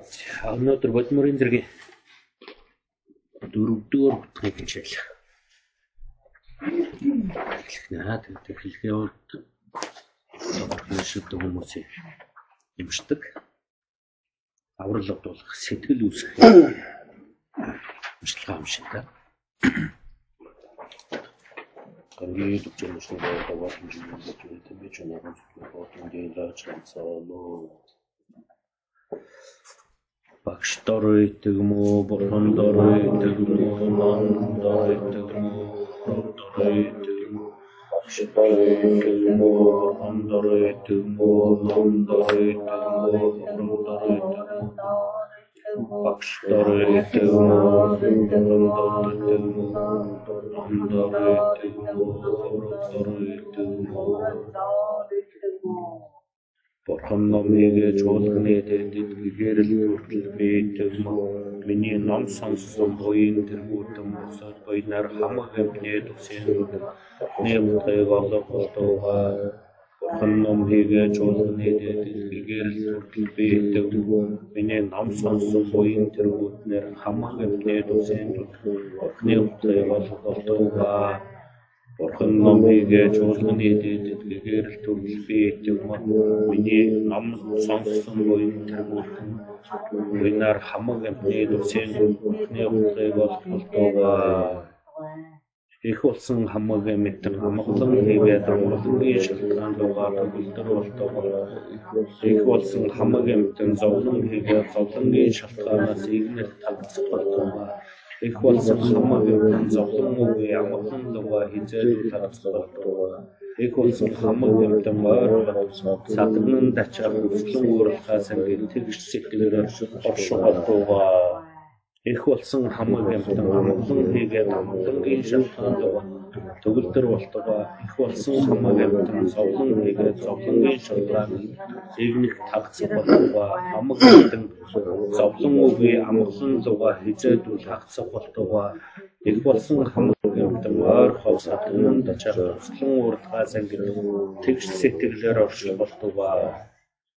Өнөөдөр бодмөрийн зэргийн дөрөвдүгээр бүтгэх хичээл. Эхлэх тэгээд эхлэхийн үед шийддэг хүмүүсийн юмшдаг. Аврал бодуулах сэтгэл үүсгэх туршлага юм шиг та. Төвчмөс нэг болоод юм. Тэгээд ч нэг бодсон дээр лаач ганцаа багш дор үйдэг юм уу бурхан дор үйдэг юм уу ман дор үйдэг юм уу дор үйдэг юм уу багш дор үйдэг юм уу бурхан бурхан номыг чуулганы дэдэд гэрэл хүртэл бийдэг миний ном сонссон буян тэргүүтэн босоод буйнаар хамаг амтны төсөнд нэмтэг олох болтугай Бурхан номыг чуулганы дэдэд гэрэл хүртэл бийдэг миний ном сонссон буян тэргүүтнэр хамаг амтны төсөнд нэмтэг олох болтугай Бурхан номыг чуулганы гэрэл төрөл би юм миний ном сонссон буйн тэргүүтэн буйнаар хамаг амтны төсөнд бүхний утгыг олголтоо их болсон хамаг амтэн хамглан хийгээд амглангийн шалтгаан дугаар төгөлдөр болтоо их болсон хамаг амтэн зовлон хийгээд зовлонгийн шалтгаанаас игнэл тагцах их болсон хамаг зовлон үгүй амгалан дугаар хизээд тагцах их болсон хамаг амтэн маар садгнан дачаа хүслэн ууралхаас ингээд тэгш сэтгэлээр орших их болсон хамаг амтан амглан хийгээд амгалангийн шалтгаан дугаар төгөлдөр болтугай. Их болсон хамаг амтан зовлон хийгээд зовлонгийн шалтгаан игнэх тагцах болтугай. Хамаг амтан зовлон үгүй амгалан луга хизээдүүл тагцах болтугай. Их болсон хамаг амтан ойр хов садгнан дачаа хүслэн ууралхаас ингээд тэгш сэтгэлээр орших болтугай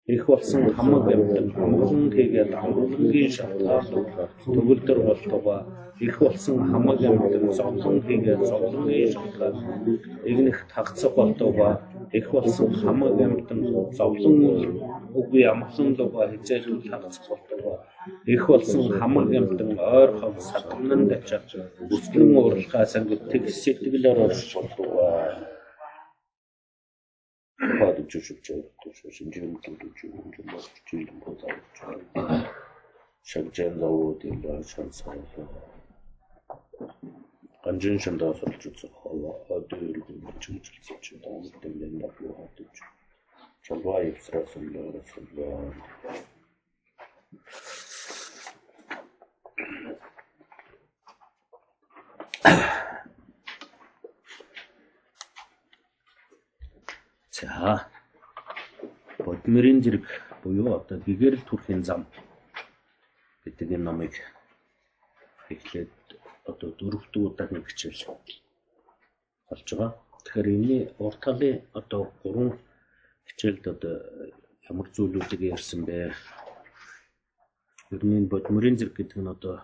их болсон хамаг амтан амгалан хийгээд амгалангийн шалтгаан төгөлдөр болтугай. Их болсон хамаг амтан зовлон хийгээд зовлонгийн шалтгаан игнэх тагцах болтугай. Их болсон хамаг амтан зовлон үгүй амгалан луга хизээлүүл тагцах болтугай. Их болсон хамаг амтан ойр хов садгнан дачаа. Өсгөн уралхаас ангид тэгс сэтгэлээр орших болтугай 주십시오. 주십시오. 주십시오. 주님보다 주님. 샴젠다오 딜라 샴사오소. 간준 샴다소 주소. 어디를 좀 주소. 주도 때문에 나고 하도 주. 저와 입스라선 나라선 자, Бодмөрийн зэрэг буюу одоо гэгэрэл төрхийн зам гэдэг энэ номыг эхлээд одоо дөрөвдүгээр удаагийн хичээл болж байгаа. Тэгэхээр энэний урт талын одоо гурван хичээлд одоо ямар зүйлүүдийг ярьсан бэ? Ер нь бодмөрийн зэрэг гэдэг нь одоо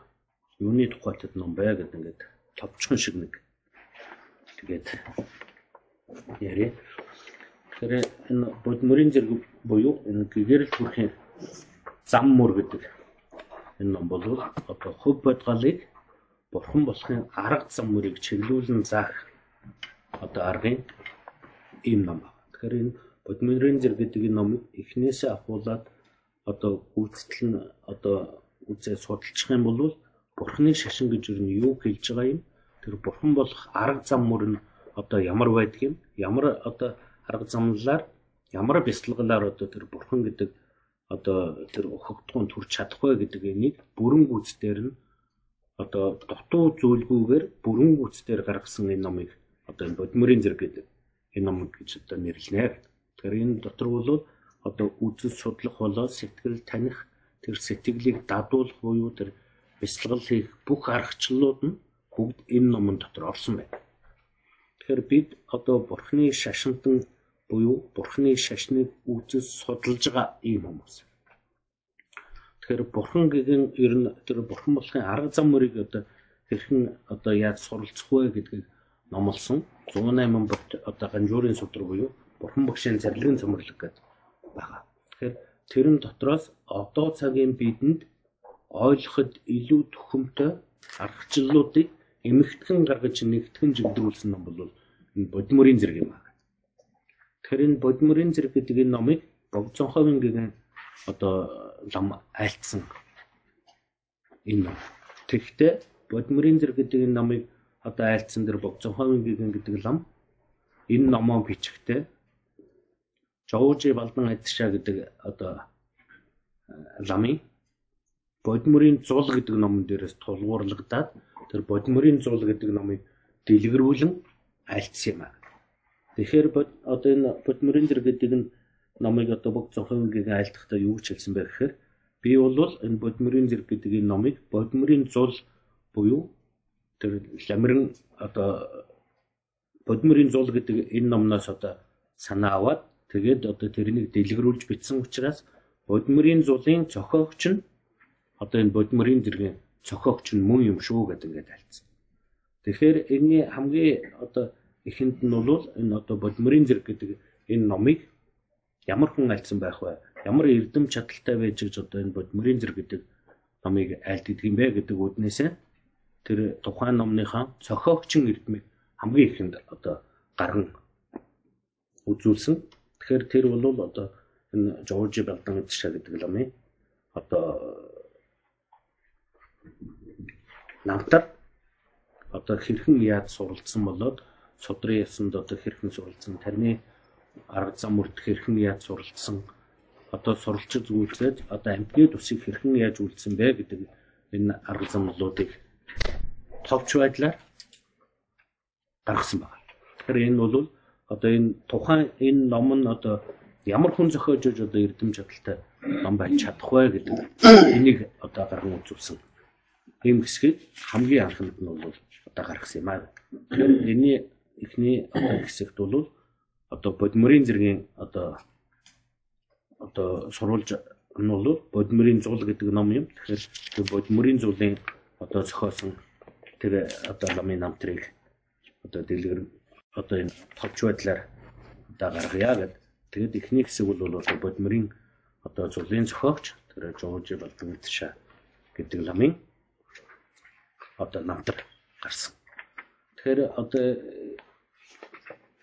юуны тухайд ном бай гэдэг ингээд товчхон шиг нэг тэгээд яриа. Тэгэхээр энэ бодмөрийн зэрэг буюу энэ гэгэрэл төрхийн зам мөр гэдэг энэ ном бол одоо хөв бодгалыг бурхан болохын арга зам мөрийг чиглүүлэн заах одоо аргын ийм ном байна. Тэгэхээр энэ бодмөрийн зэрэг гэдэг энэ номыг эхнээсээ ахуулаад одоо гүйцэтгэл нь одоо үзээ судалчих юм бол бурханы шашин гэж юу юу хэлж байгаа юм? Тэр бурхан болох арга зам мөр нь одоо ямар байдаг юм? Ямар одоо арга замлаар ямар бяцлаглаар одоо тэр бурхан гэдэг одоо тэр хөгтгөн төрч чадахгүй гэдэг энийг бүрэн гүйцээр нь одоо дутуу зүйлгүйгээр бүрэн гүйцээр гаргасан энэ номыг одоо энэ бодмөрийн зэрэг гэдэг энэ ном гэж одоо нэрлэнэ. Тэгэхээр энэ дотор бол одоо үзэл судлах болоо сэтгэл таних тэр сэтгэлийг дадуулах буюу тэр бяцлал хийх бүх аргачлалууд нь бүгд энэ номон дотор орсон байна. Тэгэхээр бид одоо бурхны шашинтан буюу бурхны шашныг үзэж судалж байгаа ийм хүмүүс. Тэгэхээр бурхан гэгэн ер нь тэр бурхан болохын арга зам мөрийг одоо хэрхэн одоо яаж суралцах вэ гэдгийг номлосон 108 бот одоо ганжуурын судар буюу бурхан багшийн зарлагын цомрлог гэдэг байгаа. Тэгэхээр тэрэн дотроос одоо цагийн бидэнд ойлгоход илүү төхөмтэй аргачлалуудыг эмэгтгэн гаргаж нэгтгэн жигдрүүлсэн ном бол энэ бодмөрийн зэрэг юм аа. Тэгэхээр энэ бодмөрийн зэрэг гэдэг энэ номыг Богцонховын гэгэн одоо лам айлтсан энэ ном. Тэгэхдээ бодмөрийн зэрэг гэдэг энэ номыг одоо айлтсан дэр Богцонховын гэгэн гэдэг лам энэ номоо бичихтэй Жовжи Балдан Адшаа гэдэг одоо ламын бодмөрийн зул гэдэг номон дээрээс тулгуурлагдаад тэр бодмөрийн зул гэдэг номыг дэлгэрүүлэн альцсан юм аа. Тэгэхээр одоо энэ бодмөрийн зэр гэдэг нь номыг одоо бүх зохиомжийг айлтгахдаа юу ч хэлсэн бэ гэхээр би бол энэ бодмөрийн зэрэг гэдэг энэ номыг бодмөрийн зул буюу тэр ламрын одоо бодмөрийн зул гэдэг энэ номноос одоо санаа аваад тэгээд одоо тэрнийг дэлгэрүүлж бичсэн учраас бодмөрийн зулын зохиогч нь одоо энэ бодмөрийн зэргийн цохиогч нь мөн юм шүү гэдэг ингээд альцсан. Тэгэхээр энэний хамгийн одоо эхэнд нь бол энэ одоо бодмөрийн зэрэг гэдэг энэ номыг ямар хүн альцсан байх вэ? Ямар эрдэм чадaltaй байж гэж одоо энэ бодмөрийн зэрэг гэдэг номыг айлтдаг юм бэ гэдэг үднээсээ тэр тухайн номныхаа цохиогчин эрдмийг хамгийн ихэнд одоо гарan үзүүлсэн. Тэгэхээр тэр бол одоо энэ Жорж Балдан гэдэг номын одоо намтар одоо хэрхэн яаж суралцсан болоод судрын ясанд одоо хэрхэн суралцсан тарны арга зам мөрд хэрхэн яаж суралцсан одоо суралцж зүйлээд одоо амтны тусыг хэрхэн яаж үйлдсэн бэ гэдэг энэ арга замлуудыг товч байдлаар гаргасан байна. Тэгэхээр энэ бол одоо энэ тухайн энэ ном нь одоо ямар хүн зохиож иж одоо эрдэм чадaltaй ном байж чадах вэ гэдэг энийг одоо гарган үзүүлсэн ийм хэсгийг хамгийн анхнд нь бол одоо гаргасан юм аа. Тэгэхээр энэний эхний хэсэгт бол одоо бодмөрийн зэргийн одоо одоо сурвалж нь бол бодмөрийн зул гэдэг ном юм. Тэгэхээр бодмөрийн зулын одоо зохиосон тэр одоо ламын намтрыг одоо дэлгэр одоо энэ товч байдлаар одоо гаргая гэд. Тэгэд эхний хэсэг бол одоо бодмөрийн одоо зулын зохиогч тэр Жорж Балдвитша гэдэг ламын одоо намтар гарсан. Тэгэхээр одоо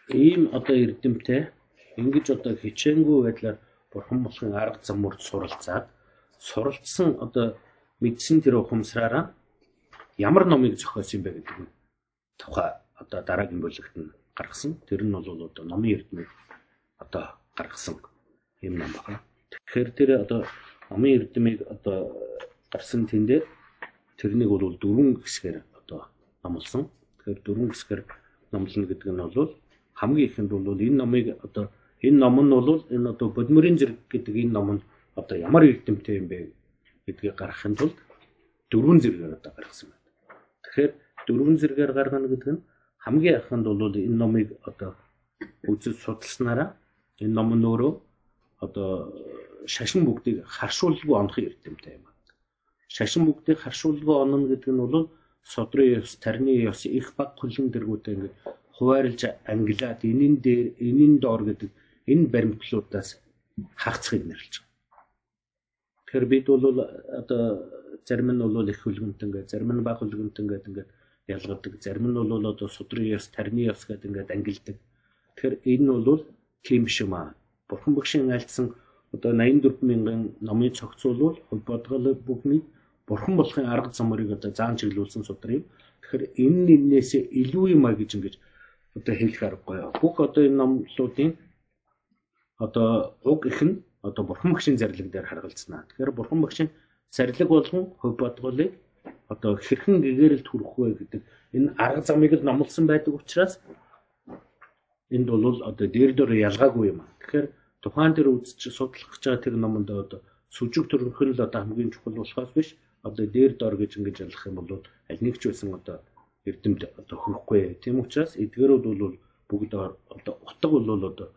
ийм одоо эрдэмтэй ингэж одоо хичээнгүй байдлаар бурхан болохын арга замурд суралцаад суралцсан одоо мэдсэн тэр ухамсараараа ямар номыг зохиосон юм бэ гэдэг нь тухай одоо дараагийн бүлэгт нь гаргасан. Тэр нь бол одоо номын эрдмийг одоо гаргасан юм ном байна. Тэгэхээр тэр одоо номын эрдмийг одоо гарсан тэндээ тэрнийг бол дөрвөн хэсгээр одоо номлосон. Тэгэхээр дөрвөн хэсгээр номлоно гэдэг нь бол хамгийн ихэнд бол энэ номыг одоо энэ ном нь бол энэ одоо бодмөрийн зэрэг гэдэг энэ ном нь одоо ямар эрдэмтэй юм бэ гэдгийг гаргахын тулд дөрвөн зэрэгээр одоо гаргасан байна. Тэгэхээр дөрвөн зэрэгээр гаргана гэдэг нь хамгийн анхнд бол энэ номыг одоо үзэж судалснараа энэ ном нь өөрөө одоо шашин бүгдийг харшуулгүй онохын эрдэмтэй юм шашин бүгдийг харшуулгүй онно гэдэг нь бол содрын ёс, тарны ёс их баг хөлн дэргүүдээ ингээд хуваарлж ангилаад энийн дээр, энийн доор гэдэг энэ баримтлуудаас хагацхыг нэрлэж байгаа. Тэгэхээр бид бол одоо зарим нь бол их хөлгөнтөн гэдэг, зарим нь бага хөлгөнтөн гэдэг ингээд ялгадаг. Зарим нь бол одоо судрын ёс, тарны ёс гэдэг ингээд ангилдаг. Тэгэхээр энэ бол тийм биш юм аа. Бурхан багшийн альцсан одоо 84 мянган номын цогцолвол бодгол бүхний бурхан болохын арга замыг одоо заан чиглүүлсэн судар юм. Тэгэхээр энэ нэрнээсээ илүү юм а гэж ингэж одоо хэлэх аргагүй. Бүх одоо энэ номлуудын одоо уг их нь одоо бурхан багшийн зарлиг дээр харгалцсан. Тэгэхээр бурхан багшийн зарлиг болгон хөв бодголыг одоо хэрхэн гэгэрэлд хүрэх вэ гэдэг энэ арга замыг л номлосон байдаг учраас энд бол одоо дээр дээр ялгаагүй юм. Тэгэхээр тухайн тэр үзэж судлах гэж байгаа тэр номонд одоо сүжиг төрөх нь л одоо хамгийн чухал болохоос биш одоо дээр дор гэж ингэж ялах юм бол аль нэг ч байсан одоо эрдэмт одоо хөрөхгүй. Тийм учраас эдгээрүүд бол бүгд одоо утга бол одоо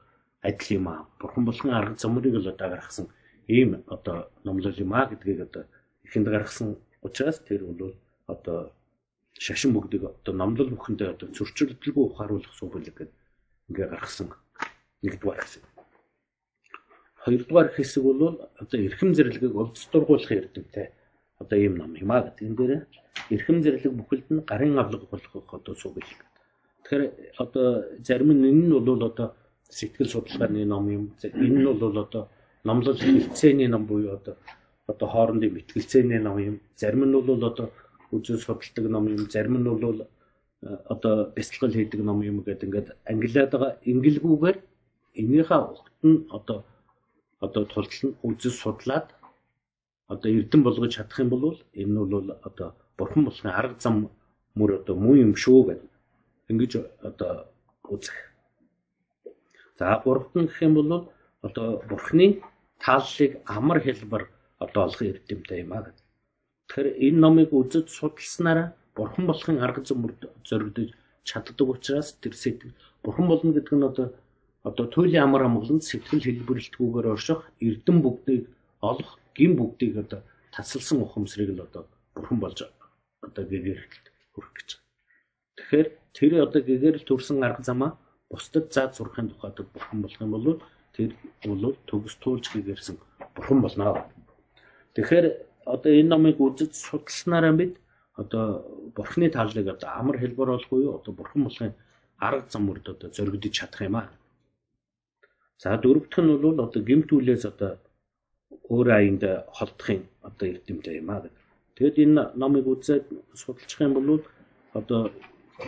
адил юм аа. Бурхан болгон арга замрыг л одоо гаргасан ийм одоо номлол юм а гэдгийг одоо ихэнд гаргасан учраас тэр бол одоо шашин бүгдийг одоо номлол бүхэндээ одоо зөрчилдөлгүй ухааруулах суу бүлэг гэдэг ингээ гаргасан нэгдүгээр хэсэг. Хоёрдугаар хэсэг бол одоо эрхэм зэрлэгийг улс дургуулах эрдэмтэй одоо ийм ном юм а гэдэг. Дээр эрхэм зэрлэг бүхэлд нь гарын авлага болох одоо суу бүлэг. Тэгэхээр одоо зарим нь энэ нь бол одоо сэтгэл судалгааны ном юм. Энэ нь бол одоо номлол хэлцээний ном буюу одоо одоо хоорондын мэтгэлцээний ном юм. Зарим нь бол одоо үзэл судалдаг ном юм. Зарим нь бол э, одоо бясалгал хийдэг ном юм гэдэг ингээд англиад байгаа ингэлгүйгээр энийхээ огт нь одоо одоо тултал нь үзэл судлаад одоо эрдэн болгож чадах юм бол энэ нь бол одоо бурхан болохын арга зам мөр одоо муу юм шүү гэдэг ингэж одоо үзэх За гуравт нь гэх юм бол одоо бурхны тааллыг амар хэлбэр одоо олох эрдэмтэй юм а гэдэг. Тэгэхээр энэ номыг үзэж судалснараа бурхан болохын арга зам зоригдож чаддаг учраас тэр сэтгэл бурхан болно гэдэг нь одоо одоо туйлын амар амгаланд сэтгэл хэлбэрлэлтгүйгээр орших эрдэм бүгдийг олох гин бүгдийг одоо тасалсан ухамсарыг л одоо бурхан болж одоо гэгэрэлт хүрэх гэж. Тэгэхээр тэр одоо гэгэрэлт төрсэн арга замаа бусдад заад сурахын тухайд бурхан болох юм бол тэр бол төгс туулж хийгэрсэн бурхан болно. Тэгэхээр одоо энэ номыг үзэж судалснараа бид одоо бурхны тааллыг одоо амар хэлбэр болохгүй юу одоо бурхан болохын арга замурд одоо зоригдож чадах юм аа. За дөрөвдөх нь бол одоо гимтүүлээс одоо өөр аянд холдохын одоо эрдэмтэй юм аа гэдэг. Тэгэд энэ номыг үзээд судалчих юм бол одоо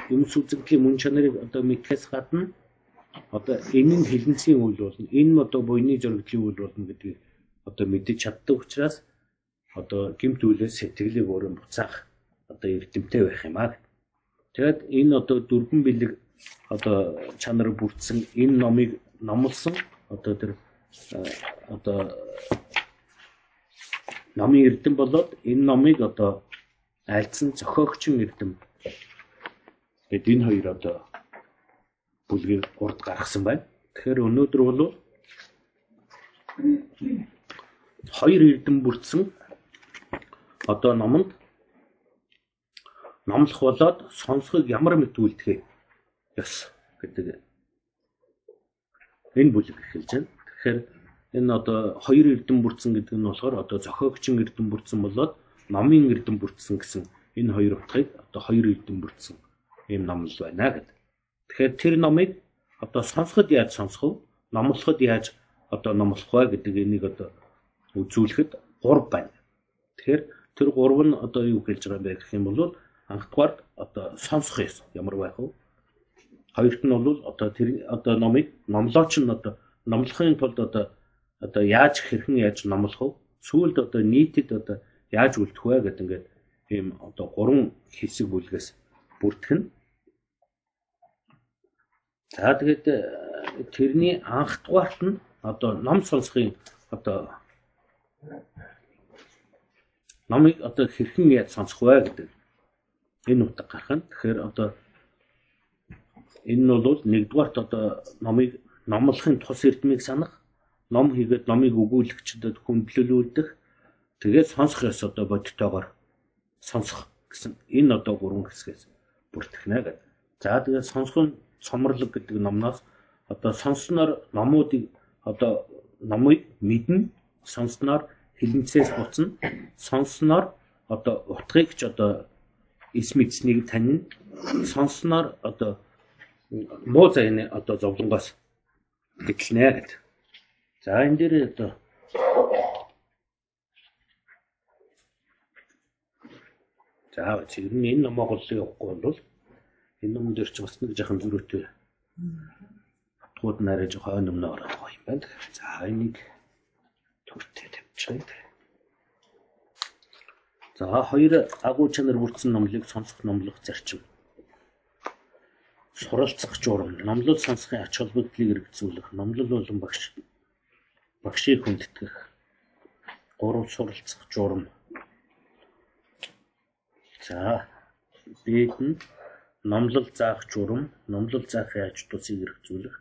юмс үзэгдлийн мөн чанарыг одоо мэдхээс гадна одоо энэ нь хилэнцгийн үйл болно. Энэ нь одоо буйны зөргөдлийн үйл болно гэдгийг одоо мэдэж чаддаг учраас одоо гимт үйлээс сэтгэлийг өөрөө буцаах одоо эрдэмтэй байх юм аа. Тэгээд энэ одоо дөрвөн бэлэг одоо чанар бүрдсэн энэ номыг номлосон одоо тэр одоо номын эрдэм болоод энэ номыг одоо альцсан зохиогчийн эрдэм Гэт энэ хоёр одоо бүлгийг урд гаргасан байна. Тэгэхээр өнөөдөр бол хоёр эрдэм бүрдсэн одоо номонд номлох болоод сонсхийг ямар мэт үлдэхээ ёс гэдэг энэ бүлэг эхэлж байна. Тэгэхээр энэ одоо хоёр эрдэм бүрдсэн гэдэг нь болохоор одоо зохиогчийн эрдэм бүрдсэн болоод номын эрдэм бүрдсэн гэсэн энэ хоёр утгыг одоо хоёр эрдэм бүрдсэн ийм номлол байна гэдэг. Тэгэхээр тэр номыг одоо сонсоход яаж сонсох вэ? Номлоход яаж одоо номлох вэ гэдэг энийг одоо үзүүлэхэд гурав байна. Тэгэхээр тэр гурав нь одоо юу хэлж байгаа юм бэ гэх юм бол анхдугаар одоо сонсох ёс ямар байх вэ? Хоёрт нь бол одоо тэр одоо номыг номлооч нь одоо номлохын тулд одоо одоо яаж хэрхэн яаж номлох вэ? Сүүлд одоо нийтэд одоо яаж үлдэх вэ гэдэг ингээд ийм одоо гурван хэсэг бүлгээс бүрдэх нь За тэгээд э, тэрний анх дугаарт нь одоо ном сонсохын одоо номыг одоо хэрхэн яаж сонсох вэ гэдэг энэ утга гарах нь. Тэгэхээр одоо энэ нь бол нэгдүгээрт одоо номыг номлохын тус эрдмийг санах, ном хийгээд номыг өгүүлэгчдэд хүндлүүлүүлдэг. Тэгээд сонсох ёс одоо бодтойгоор сонсох гэсэн энэ одоо гурван хэсгээс бүртгэх нэ гэдэг. За тэгээд сонсох нь Сомрлог гэдэг номноос одоо сонсноор номуудыг одоо номыг мэднэ, сонсноор хилэнцээс буцна, сонсноор одоо утгыг ч одоо эс мэдснийг таньна, сонсноор одоо муу зайны одоо зовлонгоос гэтлнэ гэдэг. За энэ дээр одоо За чиг нь энэ номоо голлыг явахгүй бол энэ юм дээр ч бас нэг жоохон зөрүүтэй. Утгууд нь арай жоохон өмнө байгаа юм байна. За энийг төртөө тавьчихъя. За хоёр агуу чанар бүрдсэн номлыг сонсох номлох зарчим. Суралцах журам, номлол сонсохын ач холбогдлыг хэрэгжүүлэх, номлол болон багш багшийг хүндэтгэх. Гурав суралцах журам. За бид нь номлол заах журам, номлол заахын аж тусыг хэрэгжүүлэх,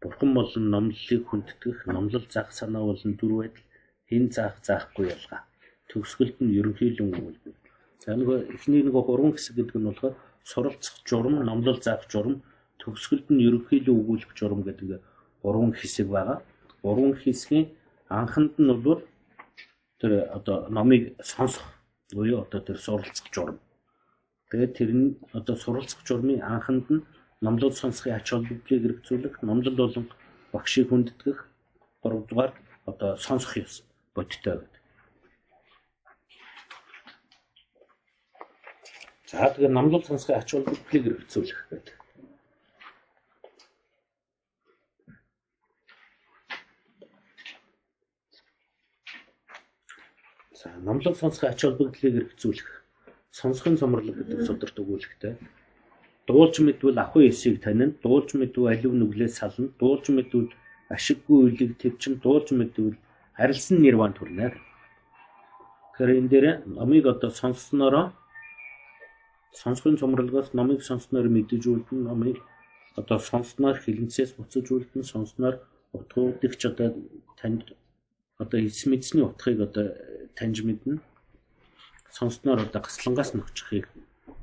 Бурхан болон номлолыг хүндэтгэх, номлол заах санаа болон дүр байдал хэн заах заахгүй ялгаа. Төгсгөлд нь ерөнхийлөн өгүүлбэр. За нөгөө эхний нөгөө гурван хэсэг гэдэг нь болохоор суралцах журам, номлол заах журам, төгсгөлд нь ерөнхийлөн өгүүлэх журам гэдэг гурван хэсэг байгаа. Гурван хэсгийн анханд нь бол тэр одоо номыг сонсох буюу одоо тэр суралцах журам. Тэгээд тэр нь одоо суралцах журмын анханд нь номлол сонсохын ач холбогдлыг хэрэгжүүлэх, номлол болон багшийг хүндэтгэх, 3 дугаар одоо сонсох ёс бодтой гэдэг. За тэгээ номлол сонсохын ач холбогдлыг хэрэгжүүлэх гэдэг. За номлол сонсохын ач холбогдлыг хэрэгжүүлэх сонсохын цомрлог гэдэг сударт өгүүлэхтэй. Дуулж мэдвэл ахуй эсийг танина, дуулж мэдвэл алив нүглээс сална, дуулж мэдвэл ашиггүй үйлийг төвчин, дуулж мэдвэл харилсан нирван төрнө. Тэгэхээр энэ дээр номыг одоо сонсснороо сонсохын цомрлогоос номыг сонссноор мэдэж үлдэн номыг одоо сонссноор хилэнцээс буцаж үлдэн сонсноор утгуудыгч одоо танд одоо эс мэдсний утгыг одоо таньж мэднэ сонссноор одоо гаслангаас нь очихыг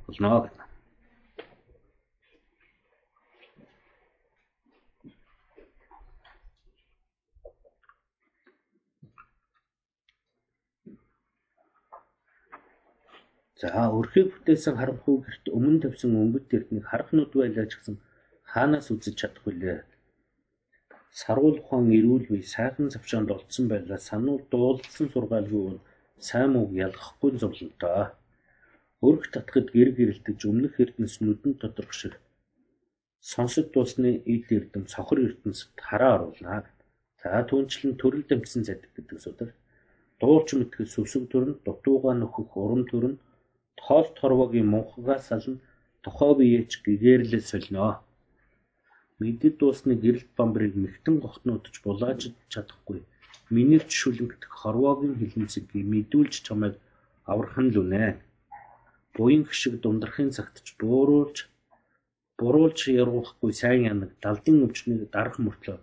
болно гэдэг. За өрхийг бүтээсэн харанхуй гэрт өмнө тавьсан өнгөт тэрднийг харахнууд байлаа ч гэсэн хаанаас үзэж чадах вүлээ. Саруул ухаан эрүүл бий сайхан завшаанд олдсон байлаа. Сануул дуулсан сургаалгүй сайн муу ялгахгүй зовлонтой. Өрх татхад гэр гэрэлтэж өмнөх эрдэнэс нүдэн тодорх шиг сонсод дуусны ид эрдэм цохор эрдэнэс хараа оруулнаа. За түнчлэн төрөл дамжсан задаг гэдэг судар. Дуурч мэтгэл сүсэг төрн дутуугаа нөхөх урам төрн тоол торвогийн мунхагаас сална тохоо биеч гэгэрлэл солино. Мэдд дуусны гэрэлт бамбрыг мэгтэн гохтнуудж булааж чадахгүй Минийвч шүлэнгдэх хорвоогийн хилэнцэг мэдүүлж чамайг аврах нь л үнэ. Буянг шиг дундрахын цагт ч бууруулж буруулж яруухгүй сайн янаг далдын өвчнийг дарах мөртлөө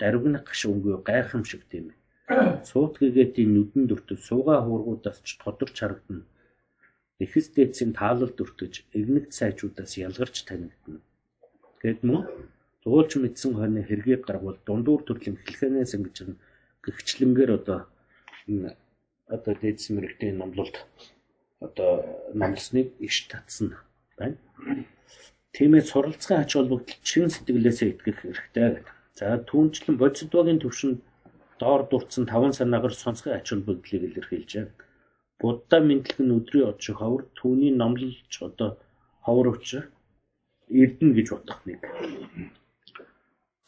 дарвигнах гашуунгүй гайхамшиг тийм ээ. Суутгийгээти нүдэн дүртөж суугаа хуургуудаас ч тодорч харагдана. Эхэс дээдсийн таалал дүртэж игнэгт сайжуудаас ялгарч танигдана. Тэгэд мөн зуулж мэдсэн хойны хэргийг гаргуул дундуур төрлийн хэлхэнээс ингэж гихчлэнгээр одоо энэ одоо дээдс мэрэгтэй номлолт одоо намлсныг иш татсан байна. Тиймээ суралцсан ач холбогдол чин сэтгэлээсээ итгэх хэрэгтэй гэдэг. За түүнчлэн бодисдвогийн төвшөнд доор дурдсан таван санаагаар сонсгын ач холбогдлыг илэрхийлжээ. Будда мэдлэг нь өдрийн од шиг ховор түүний номлолч одоо ховор учраа эрдэнэ гэж бодох нэг.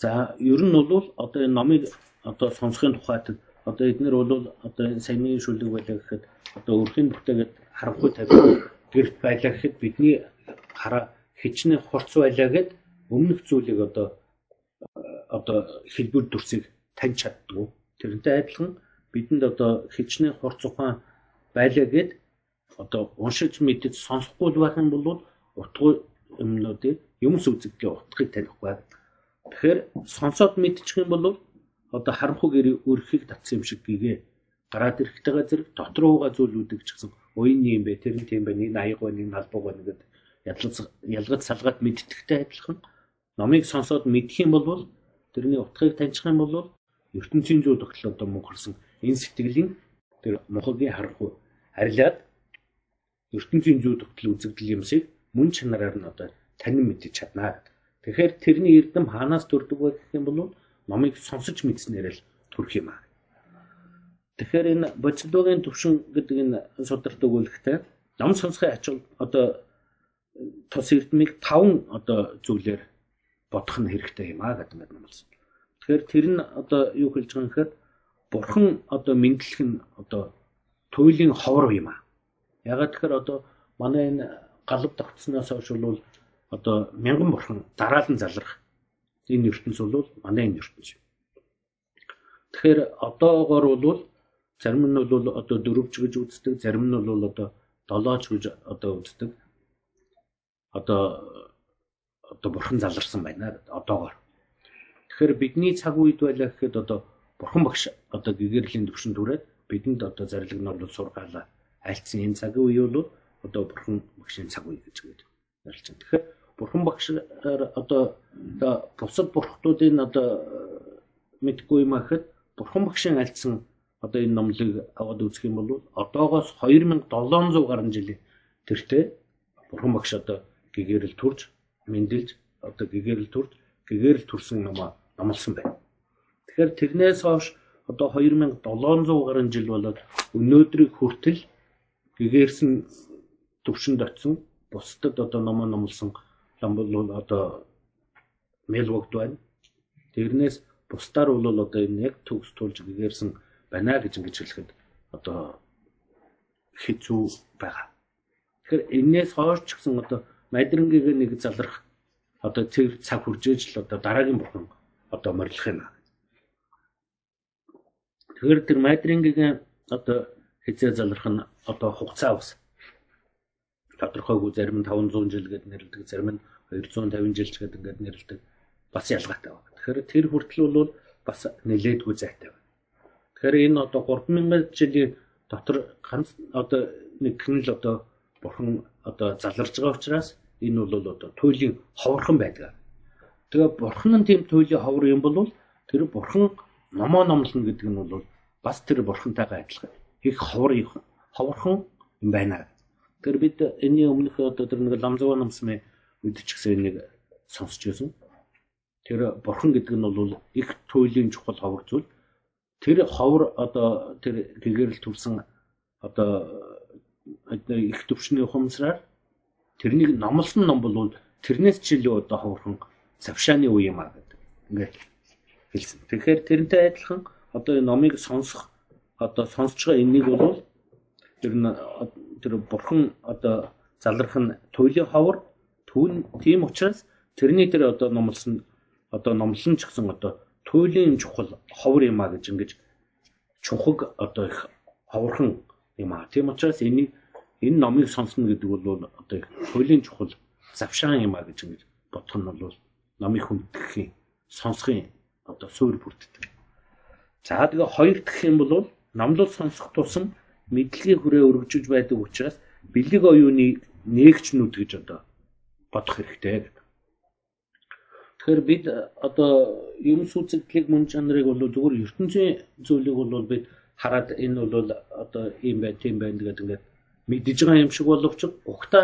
За ер нь бол одоо энэ номыг одоо сонсохын тухайд одоо эднэр бол одоо энэ саяны шүлэг байлаа гэхэд одоо өрхийн бүтээгээд харанхуй тавих гэрт байлаа гэхэд бидний хараа хичнээн хурц байлаа гэд өмнөх зүйлийг одоо одоо хэлбэр дүрсийг таньж чаддгүй. Тэрнтэй адилхан бидэнд одоо хичнээн хурц ухаан байлаа гэд одоо уншиж мэдэж сонсохгүй байх юм бол утгагүй юмнуудыг юмс үзэгдлийн утгыг танихгүй. Тэгэхээр сонсоод мэдчих юм бол одоо харанхуй гэр өрхийг татсан юм шиг гээгээ гараад ирэхтэй газар дотруугаа зүйлүүдийг ч гэсэн уян юм бэ тэр нь тийм байна нэг аяг байна нэг налбаг байна гэдэг ялгац салгаад мэддэхтэй адилхан номыг сонсоод мэдэх юм бол тэрний утгыг таньчих юм бол ертөнцийн зүйл тогтлоо одоо мөнхөрсөн энэ сэтгэлийн тэр мохогийн харанхуй арилаад ертөнцийн зүйл тогтол үзэгдэл юмсыг мөн чанараар нь одоо танин мэдэж чаднаа. Тэгэхээр тэрний эрдэм хаанаас төрдөг вэ гэх юм бол номыг сонсож мэдснээр л төрөх юм аа. Тэгэхээр энэ бодисдогийн төвшин гэдэг энэ сударт өгүүлэхтэй ном сонсохын ачаал одоо тус эрдмийг таван одоо зүйлээр бодох нь хэрэгтэй юм аа гэдэг юм болсон. Тэгэхээр тэр нь одоо юу хэлж байгаа юм гэхээр бурхан одоо мэдлэх нь одоо туйлын ховор юм аа. Ягаад тэгэхээр одоо манай энэ галав тогтсноос хойш бол одоо мянган бурхан дараалан залрах энэ ертөнц бол манай энэ ертөнц. Тэгэхээр одоогоор бол зарим нь бол одоо дөрөвч гэж үздэг, зарим нь бол одоо долооч гэж одоо үздэг. Одоо одоо бурхан заларсан байна одоогоор. Тэгэхээр бидний цаг үед байлаа гэхэд одоо бурхан багш одоо гэгэрлийн төвшин түрээд бидэнд одоо зарлиг нь бол сургаалаа альцсан энэ цагийн үе бол одоо бурхан багшийн цаг үе гэж гээд ярьж байна. Тэгэхээр бурхан багшаар одоо бусад бурхтуудын одоо мэдгүй юм ахэд бурхан багшийн альцсан одоо энэ номлыг аваад үзэх юм бол одоогоос 2700 гаруй жилийн тэртээ бурхан багш одоо гэгэрэл төрж мэндэлж одоо гэгэрэл төрж гэгэрэл төрсөн ном номлосон байна. Тэгэхээр тэрнээс хойш одоо 2700 гаруй жил болоод өнөөдрийг хүртэл гэгэрсэн төвшөнд очсон бусдад одоо номоо номлосон лам бол одоо мэлвогд байна. Тэрнээс бусдаар бол одоо энэ яг төгс тулж гэгэрсэн байна гэж ингэж хэлэхэд одоо хэцүү байгаа. Тэгэхээр энээс хойш ч гэсэн одоо Мадрангийг нэг залрах одоо тэр цаг хүрчээж л одоо дараагийн бурхан одоо морилох юм. Тэгэхээр тэр Мадрангийг одоо хизээ залрах нь одоо хугацаа бас тодорхойгүй зарим нь 500 жил гэдээ нэрлэдэг, зарим нь 250 жил ч гэдэг ингээд нэрлэдэг бас ялгаатай байна. Тэгэхээр тэр хүртэл бол бас нэлээдгүй зайтай байна. Тэгэхээр энэ одоо 3000 жилийн дотор ганц одоо нэг хэн л одоо бурхан одоо заларж байгаа учраас энэ бол одоо туйлын ховорхон байдаг. Тэгээ бурхан нь тийм туйлын ховор юм бол тэр бурхан номоо номлоно гэдэг нь бол бас тэр бурхантайгаа адилхан. Их ховор ховорхон юм байна. Тэр бид энэний өмнөх одоо тэр нэг ламзгаа намсмын үед ч гэсэн энийг сонсч байсан. Тэр бурхан гэдэг нь бол их туйлын чухал ховор зүйл. Тэр ховор одоо тэр гэгэрэл төрсэн одоо их төвшний ухамсараар тэрнийг номлосон ном бол тэрнээс ч илүү одоо ховорхон завшааны үе юм аа гэдэг. Ингээд хэлсэн. Тэгэхээр тэрнтэй адилхан одоо энэ номыг сонсох одоо сонсож байгаа энийг бол тэр нь тэр бурхан одоо залрах нь туйлын ховор түүн тийм учраас тэрний тэр одоо номлосон одоо номлон ч гэсэн одоо туйлын чухал ховор юм а гэж ингэж чухаг одоо их ховорхон юм а. Тийм учраас энийг энэ номыг сонсно гэдэг бол одоо хуулийн чухал завшаан юм а гэж ингэж бодох нь бол номыг хүндэтгэхийн сонсохын одоо суурь бүрддэг. За тэгээ хоёр дахь юм бол номлол сонсох тусам мэдлэгийн хүрээ өргөжөж байдаг учраас бэлэг оюуны нээгч нүд гэж одоо бодох хэрэгтэй гэдэг. Тэгэхээр бид одоо юм сүцэглэг мөн чанарыг бол зөвхөн ертөнцийн зүйлийг бол бид хараад энэ бол одоо ийм бай тийм байна гэдэг ингээд мэдж байгаа юм шиг боловч ухта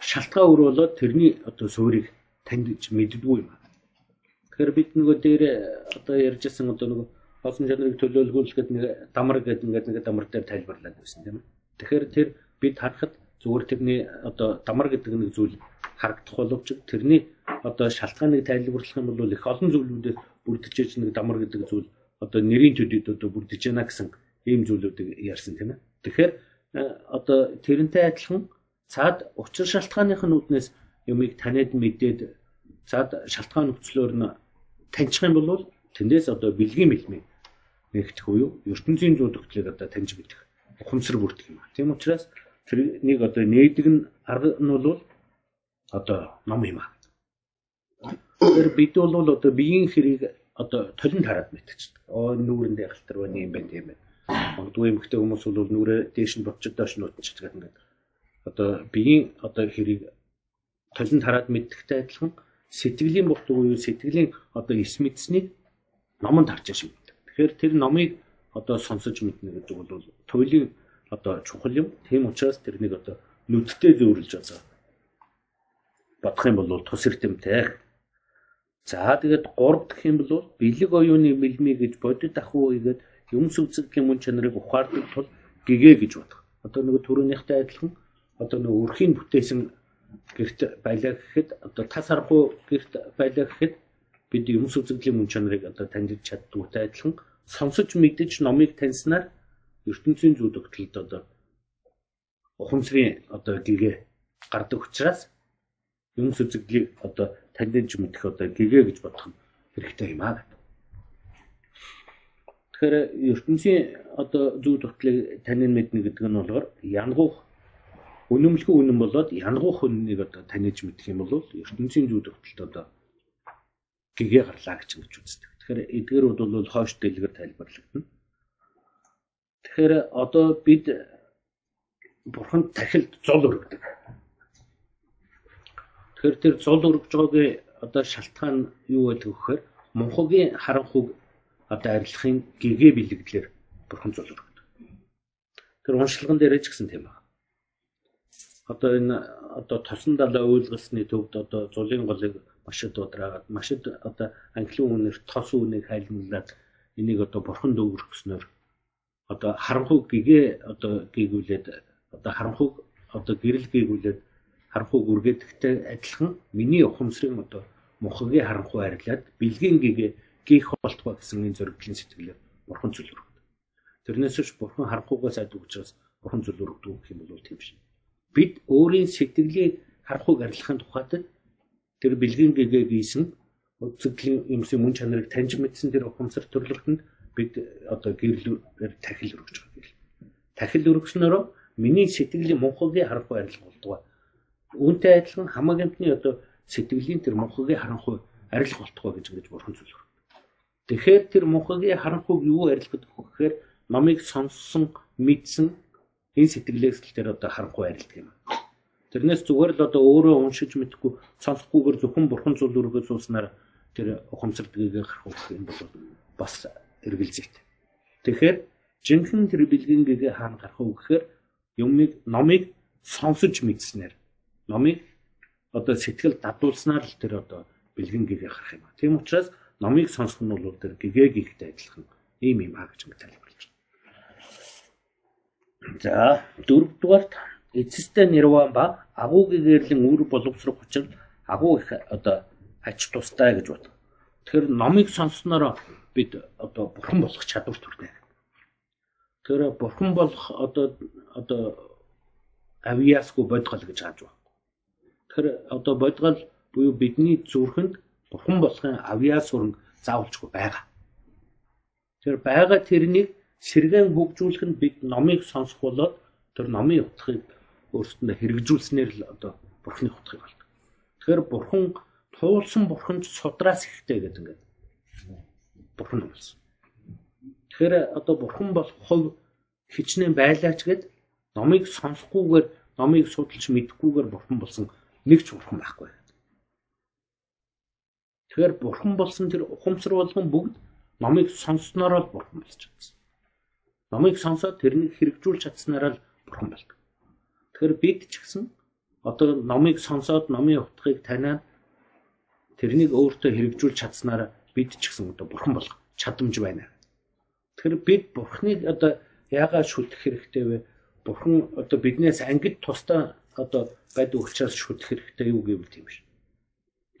шалтгаан өр болоод тэрний одоо суурийг таньж мэддэггүй юм. Тэгэхээр бид нөгөө дээр одоо ярьжсэн одоо нөгөө хоолны жанрыг төлөөлгүүлэхэд нэг дамар гэдэг ингээд нэг дамар дээр тайлбарлаад байсан тийм ээ. Тэгэхээр тэр бид харахад зүгээр тэрний одоо дамар гэдэг нэг зүйл харагдах боловч тэрний одоо шалтгааныг тайлбарлах юм бол их олон зүйлүүдээр бүрдэж нэг дамар гэдэг зүйл одоо нэрийн төдөд одоо бүрдэж байна гэсэн ийм зүйлүүдийг ярьсан тийм ээ. Тэгэхээр Э, одоо тэрнтэй адилхан цаад учир шалтгааных нь үүднээс юмыг таниад мэдээд цаад шалтгаан нөхцлөөр нь таньчих юм бол тэндээс одоо бэлгийн бэлмээ нэгтгэх уу ертөнцийн зүй төгтлийг одоо таньж мэдэх ухамсар бүрдэх юм. Тийм учраас тэр нэг одоо нээдэг нь арга нь бол одоо ном юм аа. Тэр бид бол одоо биеийн хэрийг одоо толинд хараад мэдчихдэг. Оо нүүрэндээ халтар байна юм байна тийм байна Магадгүй эмэгтэй хүмүүс бол нүрээ дээш нь ботчод доош нь утчих гэдэг одоо биеийн одоо хэрийг толинд хараад мэддэгтэй адилхан сэтгэлийн буртаг уу сэтгэлийн одоо эс мэдснийг номонд харж шиг. Тэгэхээр тэр номыг одоо сонсож мэднэ гэдэг бол туйлын одоо чухал юм. Тийм учраас тэрнийг одоо нүдтэй зөөрлж одоо бодох юм бол тус эрдэмтэй. За тэгээд 3 дахь юм бол бэлэг оюуны мэлми гэж бодит ахуй гэдэг юмс үзэгдлийн мөн чанарыг ухаардаг тул гэгээ гэж бодох. Одоо нэг төрөнийхтэй адилхан одоо нэг өрхийн бүтээсэн гэрт байлаа гэхэд одоо тас аргуу гэрт байлаа гэхэд бид юмс үзэгдлийн мөн чанарыг одоо таньж чаддгүйтэй адилхан сонсож мэдэж номыг таньснаар ертөнцийн зүй тогтолд одоо ухамсарын одоо гэгээ гардаг учраас юмс үзэгдлийг одоо таньж мэдэх одоо гэгээ гэж бодох нь хэрэгтэй юм аа. Тэгэхээр ертөнцийн одоо зүй тогтлыг танин мэднэ гэдэг нь болохоор янгуух үнэмлэхүү үнэн болоод янгуух үннийг одоо таних мэдэх юм бол ертөнцийн зүй тогтолд одоо гэгээ гарлаа гэж ингэж үздэг. Тэгэхээр эдгээрүүд бол хойш дэлгэр тайлбарлагдана. Тэгэхээр одоо бид бурханд тахилд зол өргөдөг. Тэгэхээр тэр зол өргөж байгаагийн одоо шалтгаан юу гэдэг вэ гэхээр Монхогийн харанхуг одоо арилахын гэгээ бэлэгдлэр бурхан зол өргөдөг. Тэр уншлаган дээр ч гэсэн тийм байна. Одоо энэ одоо тосон далаа уйлгалсны төвд одоо зулын голыг машид удраагаад машид одоо англи үнээр тос үнийг хайлмлаад энийг одоо бурханд өгөрхснөөр одоо харанхуг гэгээ одоо гээгүүлээд одоо харанхуг одоо гэрэл гээгүүлээд харанхуг үргээдэгтэй адилхан миний ухамсарын одоо мухагийн харанхуй арилаад бэлгийн гэгээ гих болтгоо гэсэн энэ зөрөглийн сэтгэлээр бурхан зүлрэг. Тэрнээс ч бурхан харанхугаас ад өгчөөс бурхан зүлрэгдэг гэх юм бол тийм шин. Бид өөрийн сэтгэлийг харанхуйг арилгахын тухайд тэр бэлгийн гэгээ гийсэн үзэгдлийн юмсын мөн чанарыг таньж мэдсэн тэр ухамсар төрлөختөнд бид одоо гэрлээр тахил өргөж байгаа гэл. Тахил өргөснөөр миний сэтгэлийн мунхагийн харанхуй арилга болдог. Үүнтэй адилхан хамаагийнхны одоо сэтгэлийн тэр мунхагийн харанхуй арилга болтгоо гэж ингэж бурхан зүйлэр. Тэгэхээр тэр мунхагийн харанхуйг юу арилгах гэхээр номыг сонссон, мэдсэн энэ сэтгэлээс л тэр одоо харанхуй арилдаг юм. Тэрнээс зүгээр л одоо өөрөө уншиж мэдэхгүй сонсохгүйгээр зөвхөн бурхан зүйл өргөө сууснаар тэр ухамсардгийг харах юм бол бас эргэлзээт. Тэгэхээр жинхэнэ тэр бэлгэнгээ хаана гарах вэ гэхээр юмыг номыг сонсож мэдснээр номыг одоо сэтгэл дадуулснаар л тэр одоо бэлгэнгээ гарах юм. Тийм учраас номыг сонсох нь бол тэр гэгээ гихтэй адилхан ийм юм аа гэж тайлбарлаж байна. За дөрөвдүгээрт эцэстэй нэрван ба агуу гэгэрлэн үр боловсрох учраас агуу их одоо ач тустай гэж бод. Тэгэхээр номыг сонссноор бид одоо бурхан болох чадвар төрнө. Тэр бурхан болох одоо одоо авьяасгүй бодгол гэж хааж байна. Тэр одоо бодгол буюу бидний зүрхэнд бурхан болохын авьяас сүрэн заавалжгүй байгаа. Тэр байгаа тэрнийг сэргэн хөгжүүлэх нь бид номыг сонсох болоод тэр номын утгыг өөрсдөндөө хэрэгжүүлснээр л одоо бурхны утгыг болдог. Тэгэхээр бурхан туулсан бурханд судраас ихтэй гэдэг ингээд бурхан болсон. Тэгэхээр одоо бурхан болох хувь хичнээн байлаач гэд номыг сонсохгүйгээр номыг судалж мэдэхгүйгээр бурхан болсон нэг ч бурхан байхгүй. Тэгэхээр бурхан болсон тэр ухамсар болгон бүгд номыг сонссноор л бурхан болж чадсан. Номыг сонсоод тэрнийг хэрэгжүүлж чадсанараа л бурхан болдог. Тэгэхээр бид ч гэсэн одоо номыг сонсоод номын утгыг таниад тэрнийг өөртөө хэрэгжүүлж чадсанаар бид ч гэсэн одоо бурхан болох чадамж байна. Тэгэхээр бид бурхныг одоо яагаад шүтэх хэрэгтэй вэ? Бурхан одоо биднээс ангид тусдаа одоо байдаг учраас шүтэх хэрэгтэй юу гэвэл тийм биш.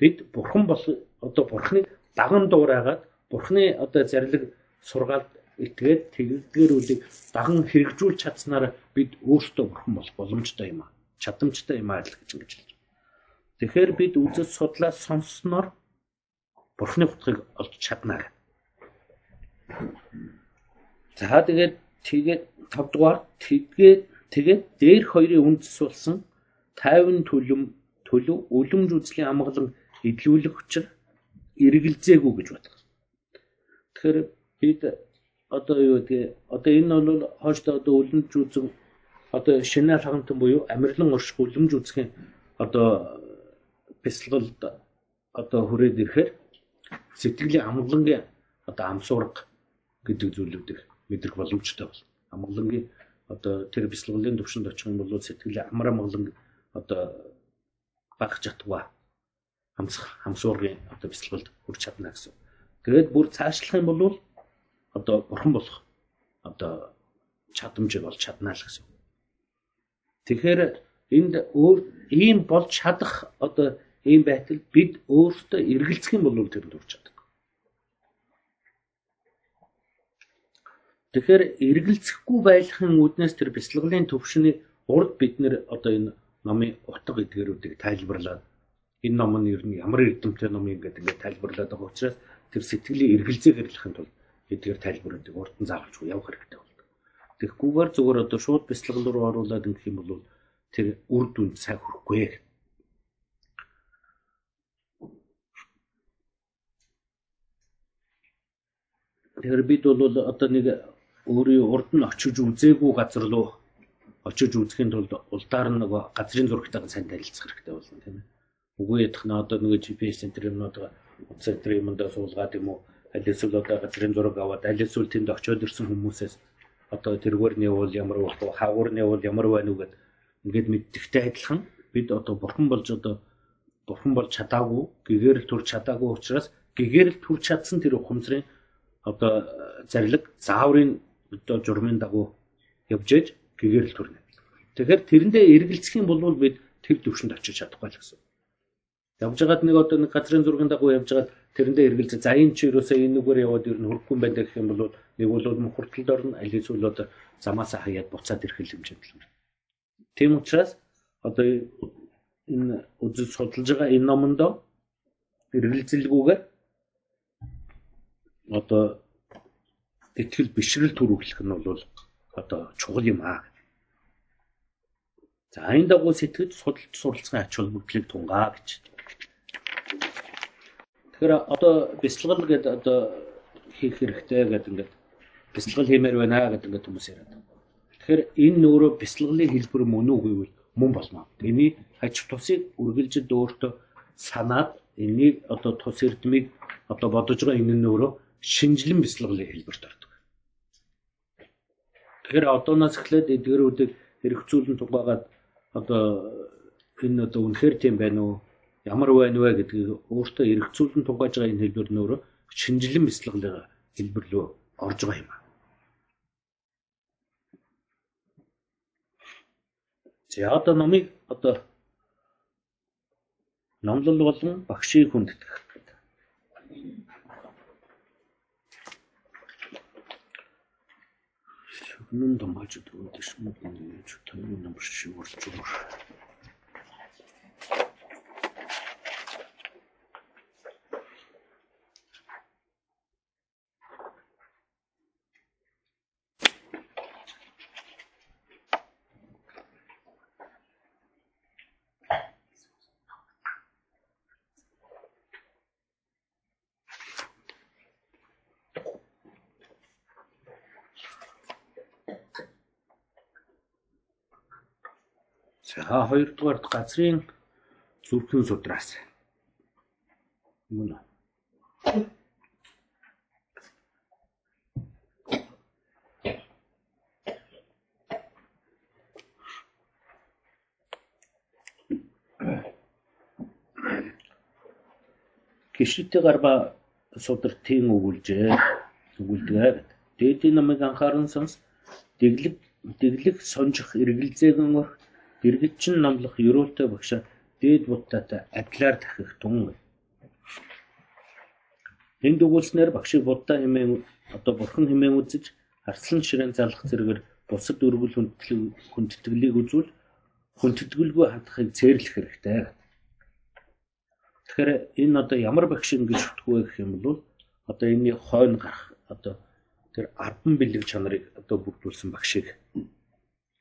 Бид бурхан бол одоо бурхныг даган дуурайгаад бурхны одоо зарлиг сургаалт итгээд тэгдгэрүүдийг даган хэрэгжүүлж чадсанаар бид өөрсдөө бурхан болох боломжтой юм аа. Чадамжтай юм аа л гэж ингэж хэлж. Тэгэхээр бид үзэж судлаа сонссноор бурхны утгыг олж чадна. За тэгээд тэгээд 5 дугаар тэгээд тэгээд дээр хоёрын үндэс болсон 50 төлөм төлөв үлэмж үзлийн амгалан эдлүүлэх учир эргэлзээгүй гэж бодох. Тэгэхээр бид одоо юу гэдэг одоо энэ бол хойштоо одоо үлэмж үзэн одоо шинэ хагантан буюу амирлан орших үлэмж үзэхийн одоо бясалгалд одоо хүрээд ирэхээр сэтгэлийн амгалангийн одоо амсуурга гэдэг зүйлүүдийг мэдрэх боломжтой бол амгалангийн одоо тэр бясалгалын төвшөнд очих юм бол сэтгэлийн амар амгалан одоо багах чадваа хамсах хамсуургийн одоо бясалгалд хүрч чадна гэсэн. Тэгээд бүр цаашлах юм бол одоо бурхан болох одоо чадамжийг олж чадна л гэсэн. Тэгэхээр энд өөр ийм болж чадах одоо ийм байтал бид өөртөө эргэлзэх юм бол тэр дурч чаддаг. Тэгэхээр эргэлзэхгүй байхын үүднээс тэр бяцлаглалын төвшний урд бид нэр одоо энэ номын утга эдгэрүүдийг тайлбарлаад энэ ном нь ер нь ямар эрдэмтэй ном юм гэдэг ингээд тайлбарлаад байгаа учраас тэр сэтгэлийн эргэлзээг хэрэглэхин тулд эдгээр тайлбаруудыг урд нь заавалжгүй явах хэрэгтэй болдог. Тэгэхгүйгээр зүгээр одоо шууд бяцлаглал руу оруулаад ингэх юм бол тэр үр дүнд сайн хүрэхгүй. Тэгэхээр бид бол одоо нэг өөрийн урд нь очиж үзээгүй газар руу очиж үзэхийн тулд улдаар нь нөгөө газрын зурагтайгаа сайн танилцах хэрэгтэй болно тийм ээ. Үгүй ядах нь одоо нөгөө GPS центр юмнууд центр юмдаа суулгаад юм уу аль эсвэл одоо газрын зураг аваад аль эсвэл тэнд очиод ирсэн хүмүүсээс одоо тэргүүрний уул ямар байх вэ хаагуурны уул ямар байна уу гэд ингээд мэддэгтэй адилхан бид одоо бурхан болж одоо бурхан болж чадаагүй гэгээр л төрж чадаагүй учраас гэгээр л төрж чадсан тэр ухамсарын одоо зарлиг зааврын одоо журмын дагуу явж ээж гэгээр л төрнө. Тэгэхээр тэрэндээ эргэлзэх юм бол бид тэр төвшөнд очиж чадахгүй л гэсэн. Явж байгаад нэг одоо нэг газрын зургийн дагуу явж байгаад тэрэндээ эргэлзээ за энэ чи юусаа энэ нүгээр яваад ер нь хөрөхгүй юм байна гэх юм бол нэг бол мөхөртөлд орно аль эсвэл одоо замаасаа хаяад буцаад ирэх хэмжээнд л. Тийм учраас одоо энэ үзэл судалж байгаа энэ номонд эргэлзэлгүйгээр одоо итгэл бишрэл төрүүлэх нь бол одоо чухал юм аа. За энэ дагуу сэтгэж судалж суралцсан ач холбогдлыг тунгаа гэж. Тэгэхээр одоо бяцлал гэдэг одоо хийх хэрэгтэй гэдэг ингээд бяцлал хиймээр байна гэдэг ингээд хүмүүс яриад. Тэгэхээр энэ нөөрэө бяцлаглалын хэлбэр мөн үгүй вэ? Мөн болно. Эний аж тусыг үргэлжид өөртөө санаад энийг одоо тус эрдмийг одоо бодож байгаа энэ нөөрэө шинжлэн бяцлаглалын хэлбэрт ордог. Тэгэхээр одооноос эхлээд эдгэрүүдийг хэрэгцүүлэн тугаагаад одоо энэ одоо үнэхээр тийм байна уу? Ямар байна вэ гэдгийг өөртөө эргцүүлэн тугааж байгаа энэ хэлбэр нөөрэө шинжлэн бяцлаглалын хэлбэр рүү орж байгаа юм. За одоо номыг одоо номлол болон багшийг хүндэтгэх гэдэг. Шүгнэн өгдөг шүү дээ. Таны номер шиг урж өгөх. За хоёрдугаар газрын зүрхэн судраас. Мөн. Гişтэй гарба судар тийм өгүүлжээ. Өгүүлдэг. Дээдийн намыг анхааран сонс дэглэг дэглэг сонжих эргэлзээгэн Дэргэдчин номлох ерөөлтэй багшаа дээд будтаатай адилаар дахих тун. Энд өгүүлснээр багшийг буддаа хэмээн одоо бурхан хэмээн үзэж арслан ширээн залах зэрэгээр бусад өргөл хүндэтгэлийг үзүүл хүндэтгэлгүй хандахыг зээрлэх хэрэгтэй. Тэгэхээр энэ одоо ямар багш ингэж шүтгүү гэх юм бол одоо энэний хойно гарах одоо тэр ардан бэлэг чанарыг одоо бүрдүүлсэн багшийг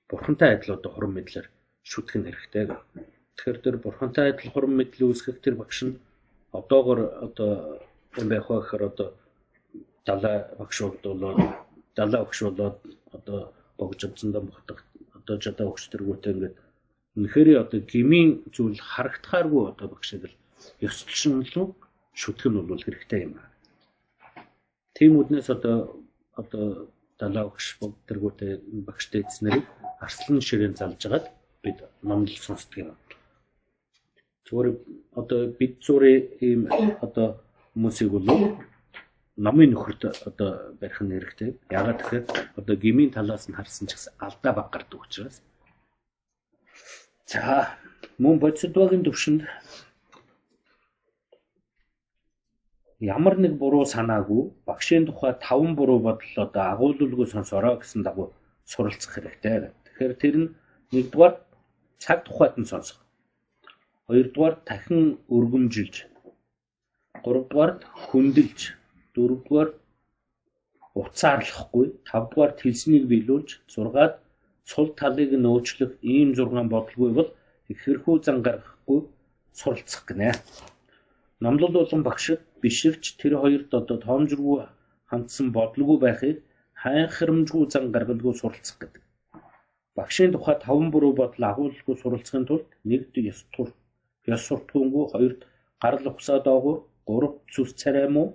бурхантай адил одоо хурам мэдлэр шүтгэх нь хэрэгтэй. Тэгэхээр тэр бурхантай адил хурам мэдл үүсгэх тэр багш нь одоогор одоо юм байх вэ гэхээр одоо далай багш болоод далай багш болоод одоо богж амцсандаа мохдох одоо жадаа багш тэргүүтэй ингээд үнэхээр одоо гмийн зүйл харагдахааргүй одоо багшийг л ёслолшинлуу шүтгэх нь бол хэрэгтэй юм аа. Тийм үднээс одоо одоо далай багш тэргүүтэй багштай эзнэрийг арслан ширээн залж агаад бид номлол сонсдог юм. Зүгээр одоо бид зүрийн ийм одоо хүмүүсийг бол номын нөхөрт одоо барих нь хэрэгтэй. Ягаад гэхээр одоо гмийн талаас нь харсан ч гэсэн алдаа баг гардаг учраас. За мөн бодисдвагийн төвшөнд ямар нэг буруу санаагүй багшийн тухай таван буруу бодол одоо агуулгүй сонсороо гэсэн дагуу суралцах хэрэгтэй. Тэгэхээр тэр нь нэгдүгээр цаг тухайд нь сонсох. Хоёрдугаар дахин өргөмжилж. Гуравдугаар хүндэлж. Дөрөвдугаар уцаарлахгүй. Тавдугаар тэлснийг биелүүлж. Зургаад цул талыг нь өөчлөх ийм зургаан бодлого бол ихэрхүү зан гаргахгүй суралцах гинэ. Номлол болон багшид биширч тэр хоёрт одоо тоомжргүй хандсан бодлого байхыг хайхрамжгүй зан гаргалгүй суралцах гэдэг. Багшийн тухай таван бүрүү бодол агуулгүй суралцахын тулд нэгд ёс тур ёс суртахуунгүй хоёрд гарал ухсаа доогуур гуравт зүс царай муу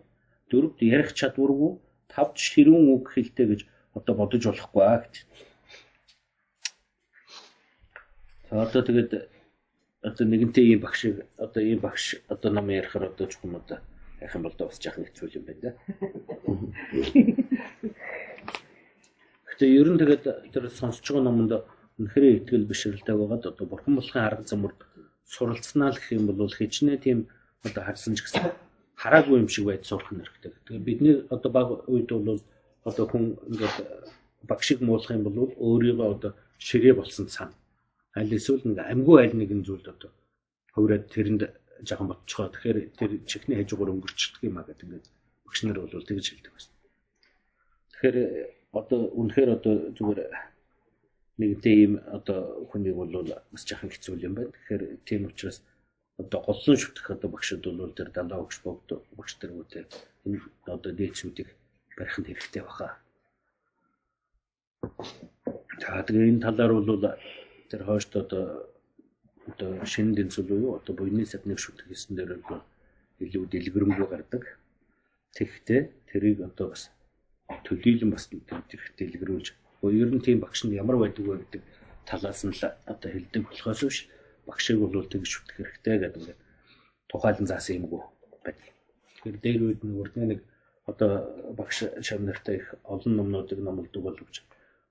дөрөвд ярих чадваргүй тавд ширүүн үг хэлтэй гэж одоо бодож болохгүй аа гэж. За одоо тэгээд одоо нэгэнтэй ийм багшийг одоо ийм багш одоо нам ярихаар одоо чухам одоо яах юм бол одоо бас жаахан хэцүү юм байна да. Гэтэ ер нь тэгээд тэр сонсож байгаа номонд үнэхээр ихтгэл бишрэлтэй байгаад одоо бурхан болохын арга замаар суралцнаа л гэх юм бол хичнээн тийм одоо харсан ч гэсэн хараагүй юм шиг байд сурах хэрэгтэй. Тэгээ бидний одоо баг үед бол одоо хүн ингээд багшиг муулах юм бол өөрийгөө одоо ширээ болсон сан. Аль эсвэл нэг амьгүй аль нэгэн зүйлд одоо хөврөөд тэрэнд жаахан ботцохоо. Тэгэхээр тэр чихний хажуугаар өнгөрчихдөг юм а гэдэг ингээд багш нар бол тэгж хэлдэг байна. Тэгэхээр одоо үнэхээр одоо зүгээр нэг тийм одоо хүнийг бол бас жаахан хэцүү юм байна. Тэгэхээр тийм учраас одоо голлон шүтэх одоо багшд бол тэр далаа өгч богд багш тэргүүтэй энэ одоо дээдсүүдийг барих нь хэрэгтэй баха. За тэгээ энэ талаар бол тэр хойшд одоо одоо шинэ дэнцэл буюу одоо буйны садныг шүтэх гэсэн дээр бол илүү дэлгэрэнгүй гардаг. Тэгэхдээ тэрийг одоо бас төлөөлөн бас хэрэгтэй дэлгэрүүлж ер нь тийм багш нь ямар байдаг вэ гэдэг талаас нь л одоо хэлдэг болохоос биш багшийг бол тэгж шүтэх хэрэгтэй гэдэг ингээд тухайлан заасан юмгүй байна. Тэгэхээр дээр үед нэг урдны нэг одоо багш шавнартай их олон номнуудыг номлодог боловч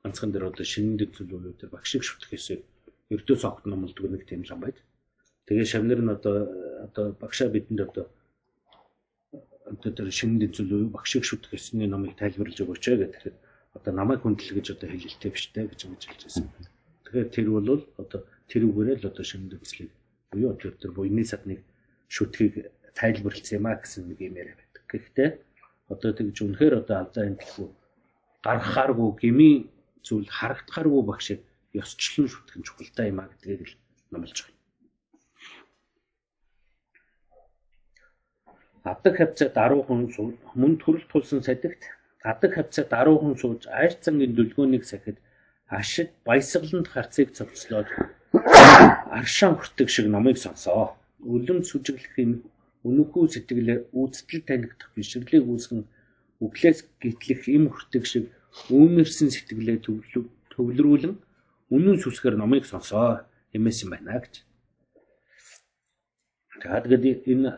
ганцхан дээр одоо шинэн дэвсэлүүд төр багшийг шүтэх хэсэг ердөө цогт номлодог нэг тийм зам байд. Тэгээ шавнар нь одоо одоо багшаа бидэнд одоо одоо тэр шинэн дэвсэлүүд багшийг шүтэх хэсгийн номыг тайлбарлаж өгөөч гэдэг. Одоо намайг хүндэл гэж одоо хэлэлтэй биш тэ гэж ингэж хэлж байсан. Тэгэхээр тэр бол одоо тэрүүгээрээ л одоо шинэ дэвслийг буюу одоо тэр буйны садныг шүтгийг тайлбарлсан юм а гэсэн нэг юм яриа байдаг. Гэхдээ одоо тэгж үнэхээр одоо энэ дэлхүү гаргахааргүй гмийн зүйл харагдахааргүй багшийг ёсчлон шүтгэн чухалтай юм а гэдгийг л номлож байна. Адаг хавцад 10 хүн сууж мөн төрөл тулсан садигт адаг хавцад 10 хүн сууж айр цангийн дүлгөөнийг сахид ашид баясгаланд харцыг цовцлоод аршаан хүртэг шиг номыг сонсоо. Үлэм сүжиглэх юм өнөөхөө сэтгэлээр үүсдэл танигдах бишрлийг үүсгэн өглөөс гитлэх им хүртэг шиг үүмэрсэн сэтгэлээ төвлөрүүлэн үнэн сүсгээр номыг сонсоо хэмээс юм байна гэж. Тэгээд энэ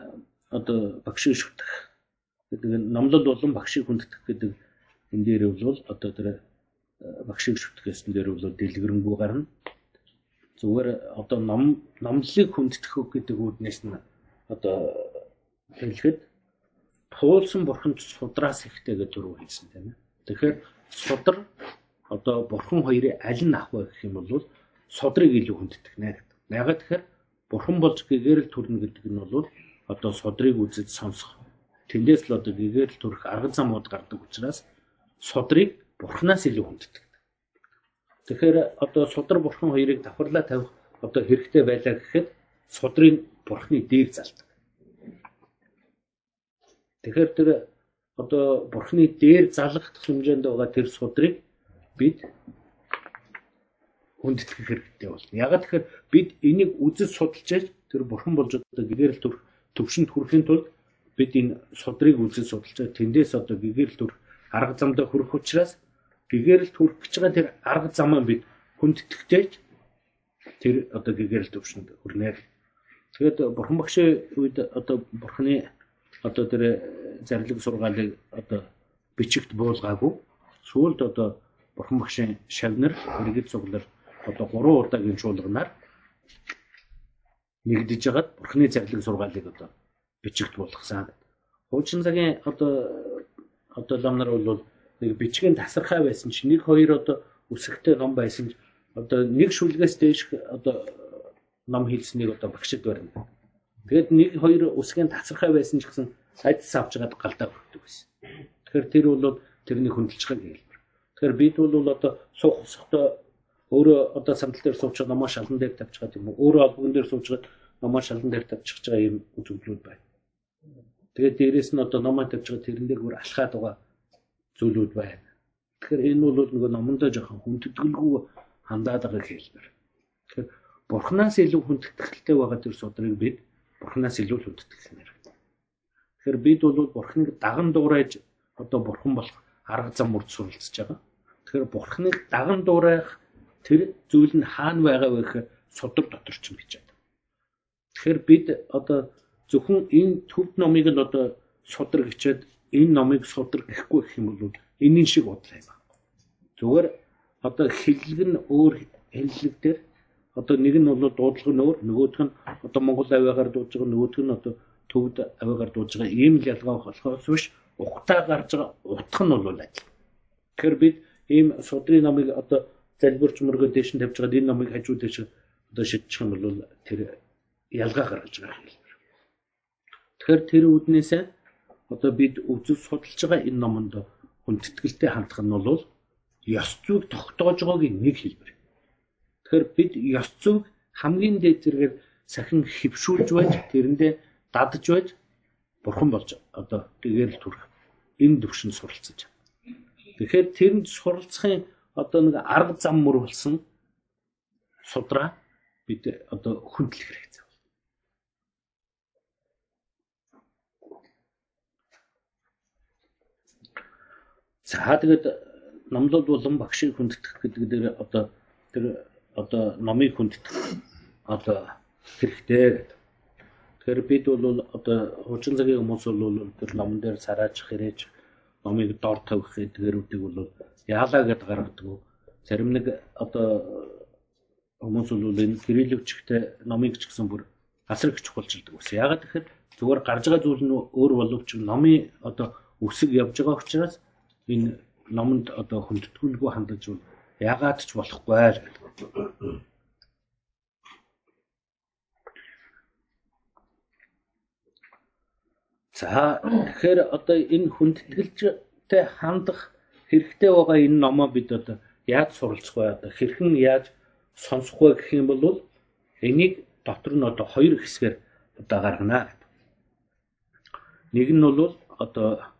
одоо багшийг шүтэх гэдэг номлол болон багшийг хүндэтэх гэдэг энэ дээр бол одоо тэр багшийг шүтгэсэн дээр бол дэлгэрэнгүй гарна зүгээр одоо ном номлолыг хүндэтгэх гэдэг үүднээс нь одоо хэлэхэд туулсан бурханд судраас ихтэй гэж дөрөв хэлсэн тийм ээ. Тэгэхээр судар одоо бурхан хоёрын аль нь ах вэ гэх юм бол судрыг илүү хүндэтгэх нэ гэдэг. Ягаад тэгэхээр бурхан болж гэгэрэл төрнө гэдэг нь бол одоо судрыг үзэж сонсох. Тэндээс л одоо гэгэрэл төрөх арга замууд гардаг учраас судрыг бурханаас илүү хүндэтгэх. Тэгэхээр одоо судар бурхан хоёрыг давхарлаа тавих одоо хэрэгтэй байлаа гэхэд судрын бурхны дээр залдаг. Тэгэхээр тэр одоо бурхны дээр залгах хэмжээнд байгаа тэр судрыг бид хүндэтгэх хэрэгтэй болно. Ягаад тэгэхээр бид энийг үзэж судалж тэр бурхан болж одоо гэгэрэл төр төвшөнд хүрэхин тулд бид энэ судрыг үзэж судалж тэндээс одоо гэгэрэл төр арга замдаа хүрэх учраас гэгэрэлт хүрэх гэж байгаа тэр арга замаа бид хүндтгэжээж тэр одоо гэгэрэл төвшөнд хүрнэ. Тэгээд бурхан багшийн үед одоо бурханы одоо тэр зарлиг сургаалыг одоо бичигт буулгаагүй. Сүүлд одоо бурхан багшийн шавнар иргэд цуглар одоо 3 удаагийн чуулганаар нэгдэж хагаад бурханы зарлиг сургаалыг одоо бичигт болгосон. Хуучин цагийн одоо одоо ламнар бол нэг бичгийн тасархай байсан чинь нэг хоёр одоо үсэгтэй ном байсан ч одоо нэг шүлгээс дээш одоо ном хэлснийг одоо багшд барина. Тэгээд нэг хоёр үсгийн тасархай байсан ч гэсэн айдас авч байгаад галдаа өгдөг байсан. Тэгэхээр тэр бол тэрний хөндлөж байгааг хэлбэр. Тэгэхээр бид бол одоо суух усхтой өөрөө одоо сандал дээр сууж байгаа номоо шалан дээр тавьж байгаа юм уу? Өөрөө албан дээр сууж байгаа номоо шалан дээр тавьж байгаа юм үзүүлбэрүүд байна. Тэгээд дээрэс нь одоо номоо тавьж байгаа тэрэн дээр бүр алхаад байгаа зүйлүүд байна. Тэгэхээр энэ бол нөгөө номондоо жоохон хүндэтгэлгүй хандаад байгаа хэлбэр. Тэгэхээр бурхнаас илүү хүндэтгэлтэй байгаа тэр судрыг бид бурхнаас илүү хүндэтгэх хэрэгтэй. Тэгэхээр бид бол бурхныг даган дуурайж одоо бурхан болох арга зам урд суралцж байгаа. Тэгэхээр бурхныг даган дуурайх тэр зүйл нь хаана байгаа вэ гэхээр судар дотор ч юм гэж байна. Тэгэхээр бид одоо зөвхөн энэ төв номыг л одоо судар гэчээд энэ номыг судар гэхгүй гэх юм бол энийн шиг бодлоо юм. Зүгээр одоо хэллэг нь өөр хэллэг дээр одоо нэг нь бол дуудлага нь өөр нөгөөх нь одоо монгол авиагаар дуудаж байгаа нөгөөх нь одоо төвд авиагаар дуудаж байгаа ийм л ялгаа болохоос биш ухтаа гарч байгаа утх нь бол адил. Тэгэхээр бид ийм судрын номыг одоо залбирч мөргөө дэш нь тавьж байгаа энэ номыг хажуу дэш одоо шидчих юм бол тэр ялгаа гаргаж байгаа хэлбэр. Тэгэхээр тэр үднээсээ одоо бид үзэл судалж байгаа энэ номонд хүндэтгэлтэй хандах нь бол ёс зүйг тогтоож байгаагийн нэг хэлбэр. Тэгэхээр бид ёс зүйг хамгийн дээд зэрэгээр сахин хөвшүүлж байж тэрэндээ дадж байж бурхан болж одоо тэгээр л төрөх энэ төвшин суралцаж. Тэгэхээр тэрэнд суралцахын одоо нэг арга зам мөр болсон судраа бид одоо хүндлэх хэрэгтэй. За тэгээд номлол болон багшийг хүндэтгэх гэдэг дээр одоо тэр одоо номыг хүндэтгэх одоо хэрэгтэй гэдэг. Тэгэхээр бид бол одоо хуучин цагийн хүмүүс бол тэр номон дээр сараач хэрэж номыг дор тавих гэдгээрүүдийг бол яалаа гэд гаргадаг. Зарим нэг одоо хүмүүс бол энэ кирилловчтой номыг ч гэсэн бүр асар их чухалчилдаг байсан. Ягаад гэхээр зүгээр гарч байгаа зүйл нь өөр боловч номын одоо өсөг явж байгаа учраас энэ номонд одоо хүндэтгүүлгүй хандаж бол ягаад ч болохгүй л гэдэг. За тэгэхээр одоо энэ хүндэтгэлтэй хандах хэрэгтэй байгаа энэ номоо бид одоо яаж суралцах вэ? Одоо хэрхэн яаж сонсох вэ гэх юм бол энийг дотор нь одоо хоёр хэсгээр одоо гаргана. Нэг нь бол одоо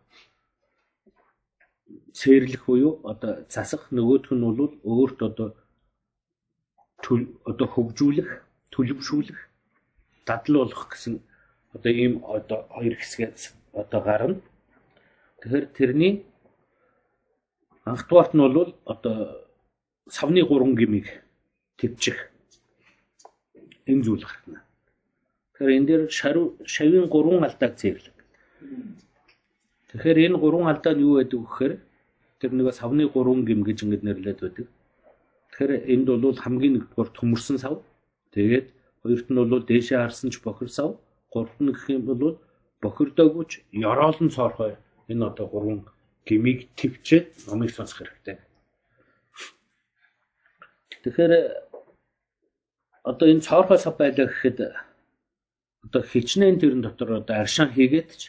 цээрлэх буюу одоо засах нөгөөх нь бол өөрт одоо одоо хөгжүүлэх, төлөвшүүлэх, дадлал болох гэсэн одоо ийм одоо хоёр хэсгээс одоо гарна. Тэгэхээр тэрний анхдугаарт нь бол одоо савны гурван гмийг төвчих энэ зүйл гарна. Тэгэхээр энэ дээр шавийн гурван алдааг зэвлэг. Тэгэхээр энэ гурван алдаа нь юу байдаг вэ гэхээр тэр нэг савны гурван гим гэж ингэж нэрлээд байдаг. Тэгэхээр энд бол хамгийн нэгдүгээр төмөрсөн сав. Тэгээд хоёрт нь бол дээшээ харсан ч бохир сав. Гуравт нь гэх юм бол бохирдоогүйч ёроолн цоорхой энэ одоо гурван гимиг твчээд номыг сонсох хэрэгтэй. Тэгэхээр одоо энэ цоорхой сав байлаа гэхэд одоо хичнээн тэрэн дотор одоо аршаан хийгээд ч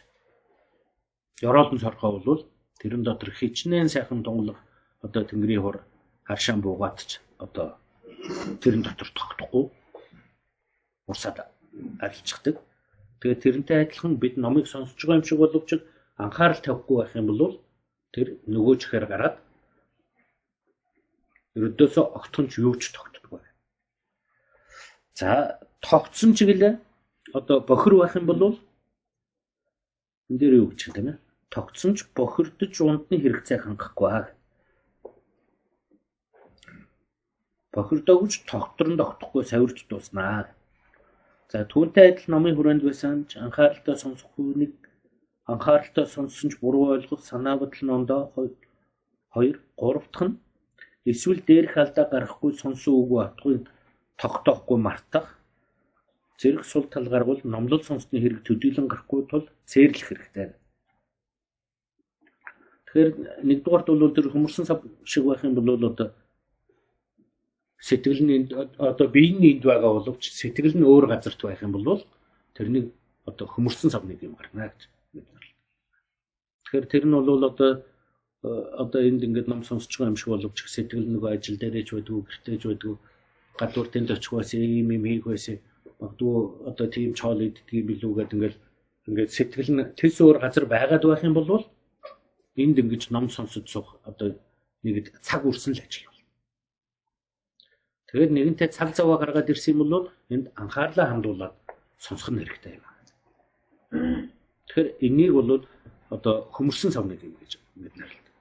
ёроолн цоорхой бол тэрэн дотор хичнээн сайхан тунгалах одоо тэнгэрийн хур харшаан буугаатч одоо тэрэн дотор тогтохгүй урсаад арилждаг. Тэгээд тэрнтэй адилхан бид номыг сонсож байгаа юм шиг боловч анхаарал тавихгүй байх юм бол тэр нөгөө чихээр гараад ердөөсөө огтхонч юу ч тогтдоггүй. За тогтсон чиглэлээ одоо бохир байх юм бол энэ дээр юу гэж юм бэ? Тогтсон ч бохирдож ундны хэрэгцээг хангахгүй аа. бохирдоогч тогтворон тогтохгүй савирч дуснаа. За түүнтэй адил номын хүрээнд байсан ч анхааралтай сонсох хүнийг анхааралтай сонссон ч буруу ойлгох санаа бодол нь ондоо 2 3 дахь нь эсвэл дээрх алдаа гарахгүй сонсон үгүй атгүй тогтоохгүй мартах зэрэг сул талгаар бол номлол сонсны хэрэг төдийлөн гарахгүй тул цээрлэх хэрэгтэй. Тэгэхээр нэгдүгээрт бол тэр хөмөрсөн сав шиг байх юм бол одоо сэтгэл нь одоо биений энд байгаа боловч сэтгэл нь өөр газарт байх юм бол тэрнийг одоо хөмөрсөн савныг юм гарна гэж. Тэгэхээр тэр нь бол одоо э, одоо энд ингээд ном сонсож байгаа юм шиг боловч сэтгэл нөгөө ажил дээрээ ч байдгүй гэртээ ч байдгүй гадуур тэнд очих байсан ийм юм хийх байсан магадгүй одоо тийм чоол иддэг юм билүү гэдэг ингээд ингээд сэтгэл нь тэс өөр газар байгаад байх юм бол энд ингэж ном сонсож суух одоо нэг цаг үрсэн л ажил бол. Тэгээд нэгэнтээ цаг заваа гаргаад ирсэн юм бол энд анхаарлаа хандуулаад сонсох нь хэрэгтэй юм. Тэгэхээр энийг бол одоо хөмөрсөн савныг юм гэж бид нэрлэдэг.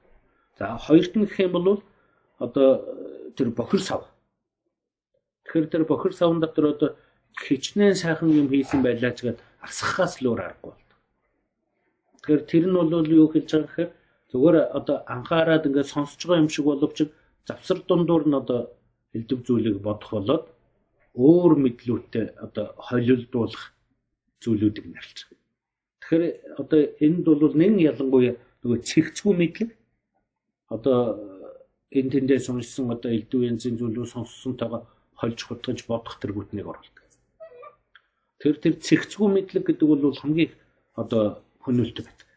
За хоёрт нь гэх юм бол одоо тэр бохир сав. Тэгэхээр тэр бохир савн дотор одоо хичнээн сайхан юм хийсэн байлаач гэд арсахаас л өөр аргагүй болдог. Тэгэхээр тэр нь бол юу хэлж байгаа гэхээр зүгээр одоо анхаарад ингээд сонсож байгаа юм шиг боловч завсар дундуур нь одоо элдв зүйлийг бодох болоод өөр мэдлүүтэй одоо холилдуулах зүйлүүдийг нэрлэж байгаа. Тэгэхээр одоо энд бол нэн ялангуяа нөгөө цэгцгүй мэдлэг одоо энэ тэндээ сонссон одоо элдв янзын зүйлүүд сонссонтойгоо хольж хутгаж бодох тэргүүтнийг оруулдаг. Тэр тэр цэгцгүй мэдлэг гэдэг бол хамгийн одоо хөнөөлтөй байдаг.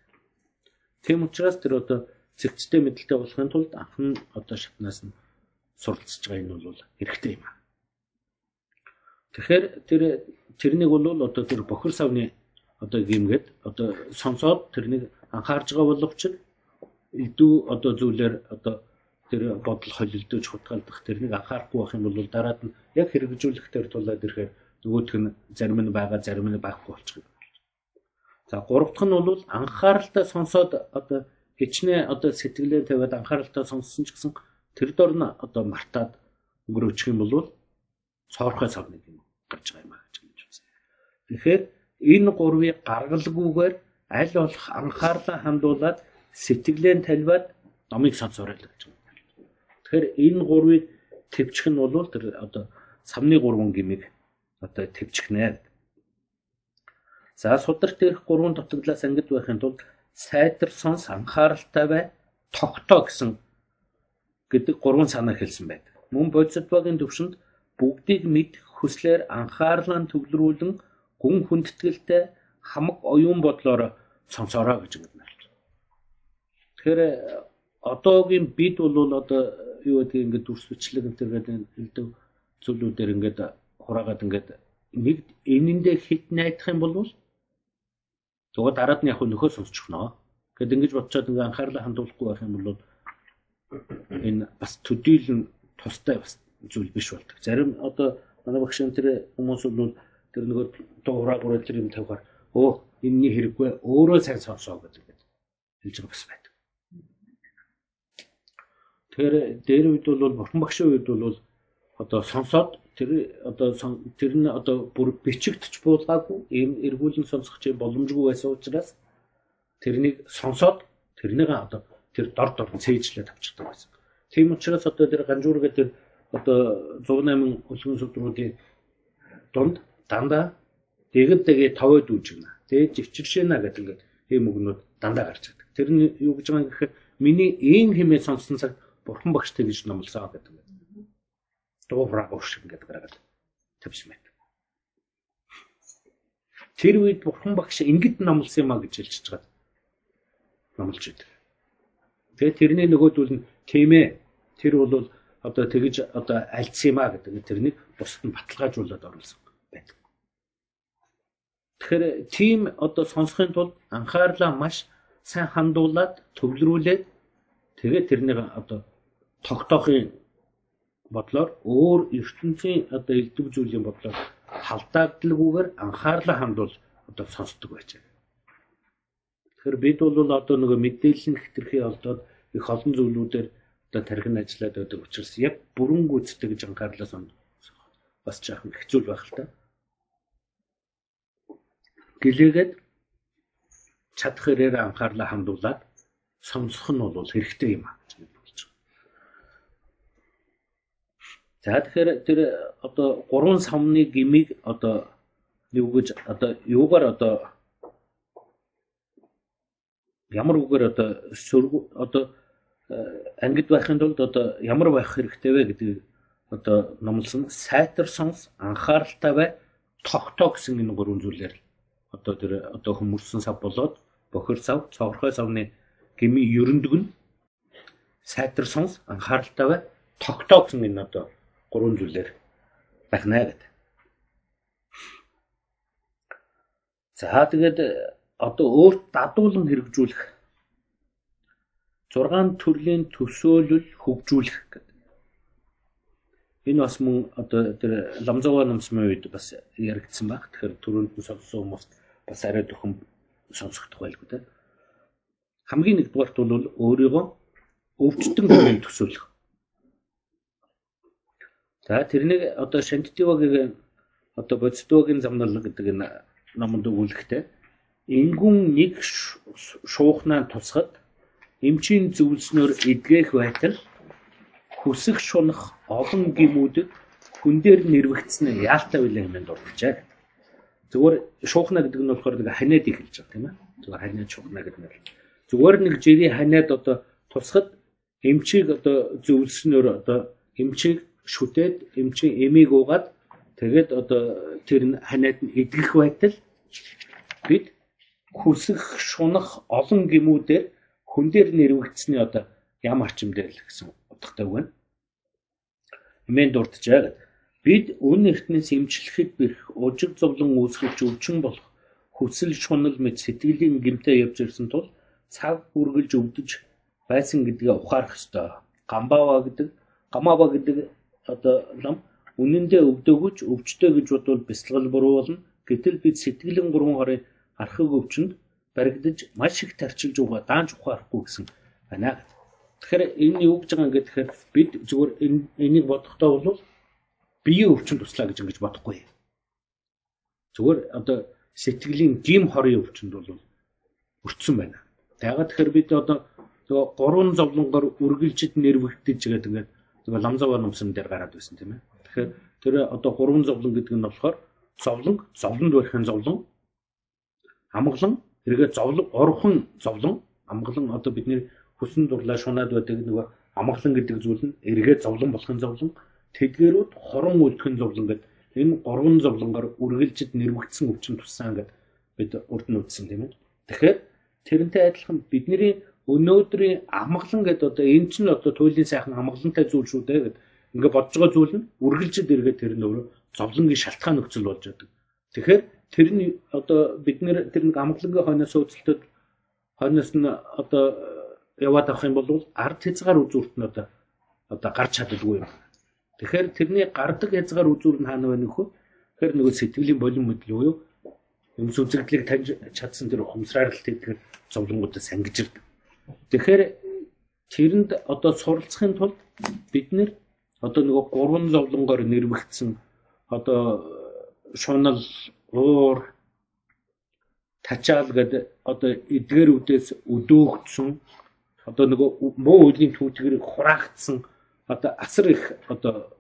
Тийм учраас тэр одоо цэгцтэй мэдлэлтэй болохын тулд анхан одоо шатнаас нь суралцж байгаа энэ бол хэрэгтэй юм. Тэгэхээр тэр тэрнийг бол одоо тэр бохир савны одоо гимгээд одоо сонсоод тэрнийг анхаарж байгаа боловч илүү одоо зүйлээр одоо тэр бодол холилдож хутгалдах тэрнийг анхаарахгүй байх юм бол дараад нь яг хэрэгжүүлэх төр тулаад ирэхээр нөгөөх нь зарим нь байгаа зарим нь багхгүй болчих юм. За гурав дахь нь бол анхааралтай сонсоод одоо хичнээн одоо сэтгэлээ тавиад анхааралтай сонссон ч гэсэн тэр дор нь одоо мартаад өнгөрөөчих юм бол цоорхой сав нэг юм гарч байгаа юм аа гэж байна. Тэгэхээр энэ гурвыг гаргалгүйгээр аль болох анхаарлаа хандуулад сэтгэлээ тавиад номыг сонсоорой л гэж байна. Тэгэхээр энэ гурвыг төвчих нь бол тэр одоо савны гурван гимиг одоо төвчихнэ. За сударт дээрх гурван дутагдлаас ангид байхын тулд сайтар сонс анхааралтай бай тогтоо гэсэн гэдэг гурван санаа хэлсэн байдаг. Мөн бодисод багийн төвшөнд бүгдийг мэд хүслээр анхаарлаа төвлөрүүлэн гүн хүндэтгэлтэй хамаг оюун бодлоор сонсороо гэж бид нарлж. Тэгэхээр одоогийн бид бол одоо юу гэдэг ингээд дүрс бичлэг гэдэг элдв зүйлүүдээр ингээд хураагаад ингээд нэг энэндээ хит найдах юм бол зүгээр дараад нь яг нөхөө сонсчихно. Гэт ингэж бодцоод ингээ анхаарлаа хандуулахгүй байх юм бол энэ бас төдийлөн тустай бас зүйл биш болдог. Зарим одоо манай багш энэ хүмүүс бол тэр нөгөө дуурай гурал тэр юм тавихаар өө энэний хэрэггүй өөрөө сайн сонсоо гэдэг хэлж байгаа бас байдаг. Тэгэхээр дээр үед бол бурхан багшийн үед бол одоо сонсоод тэр одоо тэр нь одоо бүр бичигдэж буулгаагүй ийм эргүүлэн сонсох чинь боломжгүй байсан учраас тэрнийг сонсоод тэрнийг одоо тэр дор дор цээжлээд авчихдаг байсан. Тийм учраас одоо тэр ганжуурга тэр одоо 108 хөлгөн судруудын дунд дандаа дэгд дэгээ тавд үүжгэнэ. Тэгээд живчиршэна гэдэг ингээд ийм өгнүүд дандаа гарч байдаг. Тэр нь юу гэж байгаа юм гэхээр миний ийм хэмээ сонссон цаг бурхан багш тэгж номлосоо гэдэг дуураа уушиг ингээд гараад тавьсан байна. Тэр үед бурхан багш ингэж номлосон юм а гэж хэлчихэж байгаа. Номлож байдаг. Тэгээ тэрний нөгөөдүүл нь тийм ээ. Тэр бол одоо тэгж одоо альцсан юм а гэдэг тэрнийг бусад нь баталгаажуулаад оруулсан байдаг. Тэгэхээр тийм одоо сонсохын тулд анхаарлаа маш сайн хандуулад төвлөрүүлээд тэгээ тэрнийг одоо тогтоохын бодлоор өөр ертөнцийн одоо элдв зүйлийн бодлоор халдаагдalgүйгээр анхаарлаа хандуул одоо сонсдог байж байгаа. Тэгэхээр бид бол одоо нөгөө мэдээлэл нь хэтэрхий олдоод их олон зүйлүүдээр одоо тархин ажиллаад байдаг учраас яг бүрэн гүйцэтгэж гэж анхаарлаа сон бас жаахан хэцүү байх л та. Гэлээгээд чадах хэрээр анхаарлаа хандуулад сонсох нь бол хэрэгтэй юм аа гэж За тэгэхээр тэр одоо гурван самны гмиг одоо юу гэж одоо юугаар одоо ямар үгээр одоо одоо э, ангид байхын тулд одоо ямар байх хэрэгтэй вэ гэдэг одоо номлосон сайтар сонс анхааралтай бай тогтоо гэсэн энэ гурван зүйлээр одоо тэр одоо хүмүүрсэн сав болоод бохир сав цоврхой савны гми ерөндөг нь сайтар сонс анхааралтай бай тогтоо гэсэн энэ одоо гурван зүйлээр байна гэдэг. За тэгээд одоо өөрт дадуулан хэрэгжүүлэх 6 төрлийн төсөөлөл хөгжүүлэх. Энэ бас мөн одоо тэр ламзаваа намсмын үед бас яригдсан баг. Тэгэхээр түрүүнд нь сонссон хүмүүс бас арай дөхөн сонсохдох байлгүй те. Хамгийн нэгдүгээрт бол өөрийгөө өвчтөн бүрийн төсөөлөх. За тэрнийг одоо Шантитивагийн одоо бодитвогийн замнал гэдэг энэ номонд өгүүлэхтэй энгүн нэг шуухнаа тусахад эмчийн зөвлснөөр эдгэх байтал хүсэх шунах олон гимүүдэд хүн дээр нэрвэгдсэн яалтай байлаа хэмээн дурдчихаа. Зүгээр шуухна гэдэг нь болохоор нэг ханиад ихэлж байгаа тийм ээ. Зүгээр ханиад шуухна гэдэг нь. Зүгээр нэг жирийн ханиад одоо тусахад эмчийг одоо зөвлснөөр одоо эмчийг шүтээд эмчийн эмийг уугаад тэгээд одоо тэр ханиад нь эдгэх байтал бид хүсэх шунах олон гимүүдээр хүн дээр нэрвэгдсэний одоо ям арчимдэр л гэсэн утгатай үг байна. Хэмээн дурдчихаа гэдэг. Бид үн эртнээс имчлэхэд бэрх ужиг зовлон үүсгэж өвчин болох хүсэл шунал мэд сэтгэлийн гимтэй явж ирсэн тул цаг үргэлж өвдөж байсан гэдгээ ухаарах ёстой. Гамбава гэдэг гамава гэдэг одоо лам үнэндээ өвдөөгөж өвчтөй гэж бодвол бясалгал буруу болно. Гэтэл бид сэтгэлийн гурван хорыг архаг өвчнөд баригдаж маш их тарчилж угаа даанч ухаарахгүй гэсэн байна. Тэгэхээр энэ юу гэж байгаа юм гэхээр бид зүгээр энийг бодохдоо бол биеийн өвчин туслаа гэж ингэж бодохгүй. Зүгээр одоо сэтгэлийн гим хорын өвчнөд бол өртсөн байна. Ягаад тэгэхээр бид одоо нөгөө гурван зовлонгоор үргэлжид нэрвэгдэж байгаа тэгээд нөгөө ламзаваа номсон дээр гараад байсан тийм ээ. Тэгэхээр тэр одоо гурван зовлон гэдэг нь болохоор зовлон, зовлонд барихын зовлон, амгалан эргээ зовлон орхон зовлон амгалан одоо бидний хүсн дурлаа шунаад байдаг нөгөө амгалан гэдэг зүйл нь эргээ зовлон болохын зовлон тэдгэрүүд хорон үлдэхин зовлон гэдэг энэ гурван зовлонгоор үргэлжид нэрвэгдсэн өвчин туссан гэдэг бид урд нь үзсэн тийм ээ. Тэгэхээр тэрнтэй адилхан бидний өнөөдрийн амгалан гэдэг одоо энэ чинь одоо туйлын сайхан амгалантай зүйл шүү дээ гэдэг ингээ бодож байгаа зүйл нь үргэлжид эргээд тэр нь өөрөө зовлонгийн шалтгаан нөхцөл болж байдаг. Тэгэхээр тэр нь одоо бид нэр тэр нэг амгалангийн хойноос өөцөлтөд хойноос нь одоо яваад авах юм бол ард хязгаар үзүүрт нь одоо одоо гарч чаддаггүй юм. Тэгэхээр тэрний гардаг хязгаар үзүүр нь хаана байна нөхөө? Тэгэхээр нөгөө сэтгэлийн болон мэдл юу юу? Юмс үзэгдлийг таньж чадсан тэр ухамсараар л тэр зовлонгуудад сангижирдаг. Тэгэхээр тэрэнд одоо суралцахын тулд бид нэр одоо нөгөө гурван зовлонгоор нэрвэгдсэн одоо шунал уур тачаал гэдэг одоо эдгээр үдээс өдөөгдсөн одоо нөгөө муу үеийн түүтгэрийг хураагдсан одоо асар их одоо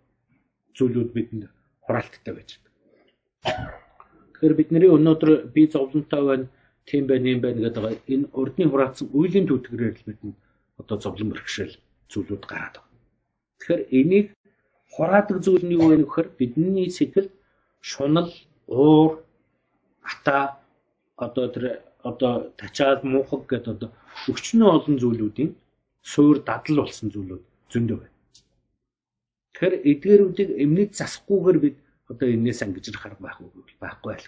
зүйлүүд бидэнд хураалттай байж байна. Тэгэхээр бидний өнөөдөр би зовлонтой байна, тийм байна, юм байна гэдэг энэ урдны хураацсан үеийн түүтгэрээр л бидэнд одоо зовлон бэрхшээл зүйлүүд гараад байна. Тэгэхээр энийг хураадаг зүйл нь юу вэ гэхээр бидний сэтгэл шунал уур ата одоо тэр одоо тачаал муухаг гэдэг одоо өчнөө олон зүйлүүдийн суур дадал болсон зүйлүүд зөндөө байна. Тэгэхээр эдгээрүүдийг эмнээд засахгүйгээр бид одоо энээс ангижрах арга байхгүй байхгүй байл.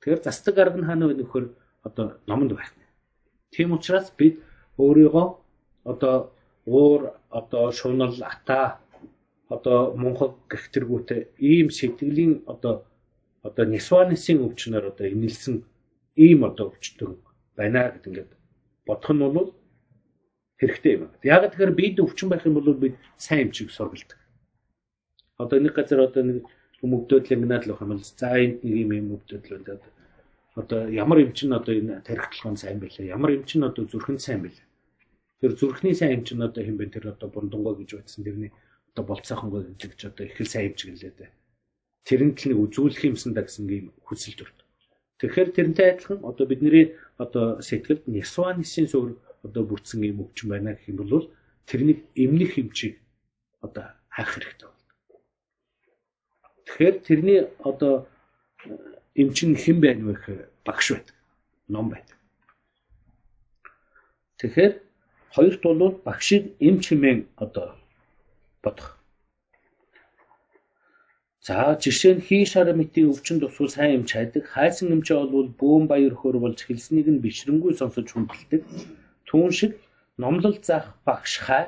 Тэгэхээр застаг арга нь хаана вэ нөхөр одоо номонд байх. Тийм учраас бид өөрийгөө одоо уур одоо шунал ата одоо мунхаг гэх тэргүүтэй ийм сэтгэлийн одоо одоо Нисванысын өвчнөр одоо инэлсэн ийм одоо өвчтөн байна гэдэг ингээд бодох нь бол хэрэгтэй юм. Яг тэгэхээр бид өвчин байх юм бол бид сайн эмчийг сургалдаг. Одоо нэг газар одоо нэг мөвдөдөл ангинаад л юм бол за энд нэг юм юм мөвдөдөл байна. Одоо ямар эмч нь одоо энэ тархитлах нь сайн байлаа. Ямар эмч нь одоо зүрхэн сайн байлаа. Тэр зүрхний сайн эмч нь одоо хэн бэ? Тэр одоо бундангой гэж бодсон. Тэрний одоо болцоохонгой гэж одоо их л сайн эмч гэлээ дээ тэрэнд л нэг үзүүлэх юмсан да гэсэн ийм хүсэл төрт. Тэгэхээр тэрнтэй адилхан одоо бидний одоо сэтгэлд нисванисын суурь одоо бүтсэн юм өвчин байна гэх юм бол тэрнийг эмнэх хэмжээг одоо хайх хэрэгтэй байна. Тэгэхээр тэрний одоо эмчин хэн байна вэ гэхээр багш байдаг. Ном байдаг. Тэгэхээр хоёрт бол багшийг эмч хэмээн одоо бодох. За жишээ нь хий шар мэтийн өвчин тусвал сайн эмч хайдаг. Хайсан эмчээ бол бөөм баяр хөр болж хэлснийг нь бишрэнгүй сонсож хүндэлдэг. Түүн шиг номлол заах багш хай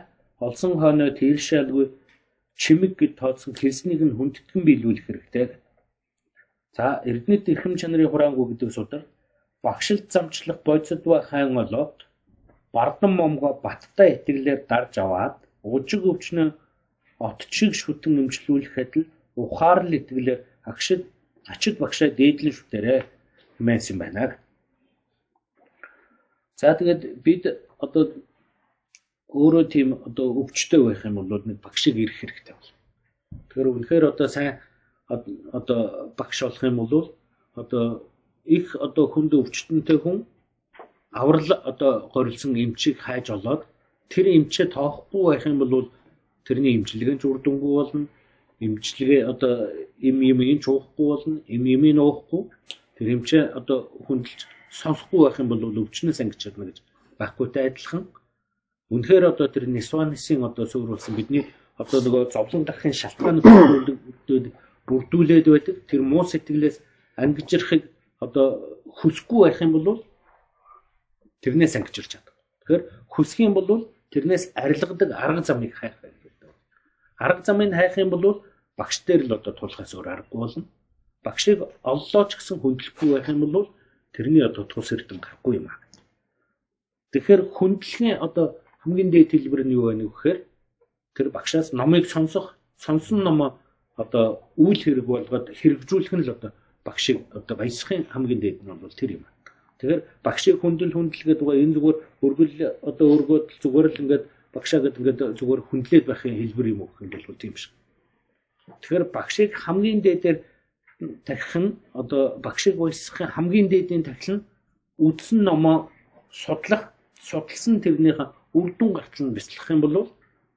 олсон хойноо тийшээлгүй чимэг гэд тооцсон хэлснийг нь хүндэтгэн биелүүлэх хэрэгтэй. За эрдэнэт эрхэм чанарын хураангуй гэдэг судар багшилт замчлах бодисдва хайн олоод бардан момгоо баттай итгэлээр дарж аваад ужиг өвчнө отчиг шүтэн эмчлүүлэхэд л ухаарлал итгэлээр агшид ачид багшаа дээдлэн шүтээрээ хэмээсэн байна. За тэгээд бид одоо өөрөө тийм одоо өвчтөй байх юм бол нэг багшиг ирэх хэрэгтэй бол. Тэгэхээр үнэхээр одоо сайн одоо багш болох юм бол одоо их одоо хүнд өвчтөнтэй хүн аврал одоо горилсон эмчийг хайж олоод тэр эмчээ тоохгүй байх юм бол тэрний эмчилгээ нь үрдэнгүй болно. Эмчилгээ одоо им им ин чуухгүй болно. Им им нуухгүй. Тэр эмчээ одоо хүндэлж сонсохгүй байх юм бол өвчнөөс ангиж чадна гэж баггүйтэй адилхан Үнэхээр одоо тэр Нисванисын одоо суурилсан бидний одоо нөгөө зовлон дарахын шалтгаанууд бүрдүүлээд байдаг. Тэр муу сэтгэлээс ангижрахыг одоо хүсэхгүй байх юм бол тэрнээс ангижрч чаддаг. Тэгэхээр хүсэх юм бол тэрнээс арилгадаг арга замыг хайх хэрэгтэй. Арга замыг хайх юм бол багш дээр л одоо тулахаас өөр аргагүй болно. Багшийг оллоо ч гэсэн хөндлөхгүй байх юм бол тэрний одоо тус эрдэм гарахгүй юм аа. Тэгэхээр хүндлэгийн одоо хамгийн дээд хэлбэр нь юу вэ гэхээр тэр багшаас номыг сонсох, сонсон номоо одоо үйл хэрэг болгоод хэрэгжүүлэх нь л одоо багшийг одоо баясахын хамгийн дээд нь бол тэр юм. Тэгэхээр багшийг хүндэл хүндэлгээд байгаа энэ зүгээр өргөл одоо өргөөд зүгээр л ингээд багшаа гэдэг ингээд зүгээр хүндлээд байхын хэлбэр юм уу гэх юм бол тийм шиг. Тэгэхээр багшийг хамгийн дээдээр тархих нь одоо багшийг баясахын хамгийн дээдийн тархил нь үдсэн номоо судлах, судалсан тэрнийхээ үр дүн гартал нь бяцлах юм бол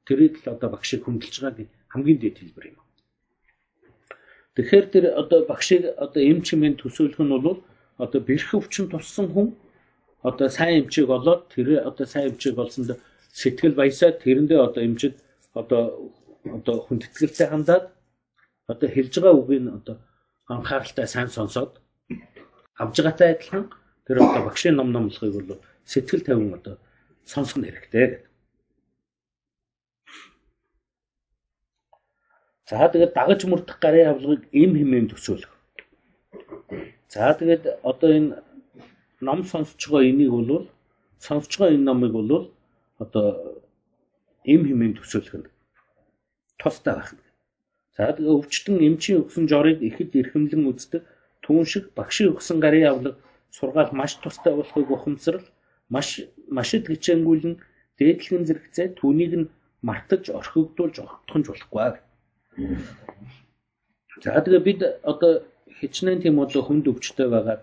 тэрийг л одоо багшийг хүндэлж байгааг хамгийн дээд хэлбэр юм. Тэгэхээр тэр одоо багшийг одоо эмч хэмээн төсөөлөх нь бол одоо бэрх өвчин туссан хүн одоо сайн эмчийг олоод тэр одоо сайн эмчийг олсонд сэтгэл баясаад тэрэндээ одоо эмчид одоо одоо хүндэтгэлтэй хандаад одоо хэлж байгаа үгийг одоо анхааралтай сайн сонсоод авж байгаатай адилхан тэр одоо багшийн ном номлохыг бол сэтгэл тавин одоо сонсох нь хэрэгтэй. За тэгээд дагаж мөрдөх гарын авлагыг эм хэмээн төсөөлөх. За тэгээд одоо энэ ном сонсож байгаа энийг бол сонсож байгаа энэ номыг бол одоо эм хэмээн төсөөлөх нь тустай байх. За тэгээд өвчтөн эмчийн өгсөн жорыг ихэд эрхэмлэн үздэг түүн шиг багшийн өгсөн гарын авлага сургаал маш тустай болохыг ухамсарал маш машид хичээнгүүлэн дээдлэгэн зэрэгцээ түүнийг нь мартаж орхигдуулж огтхонж болохгүй. За тэгээ бид одоо хичнээн тийм одоо хүнд өвчтэй байгаа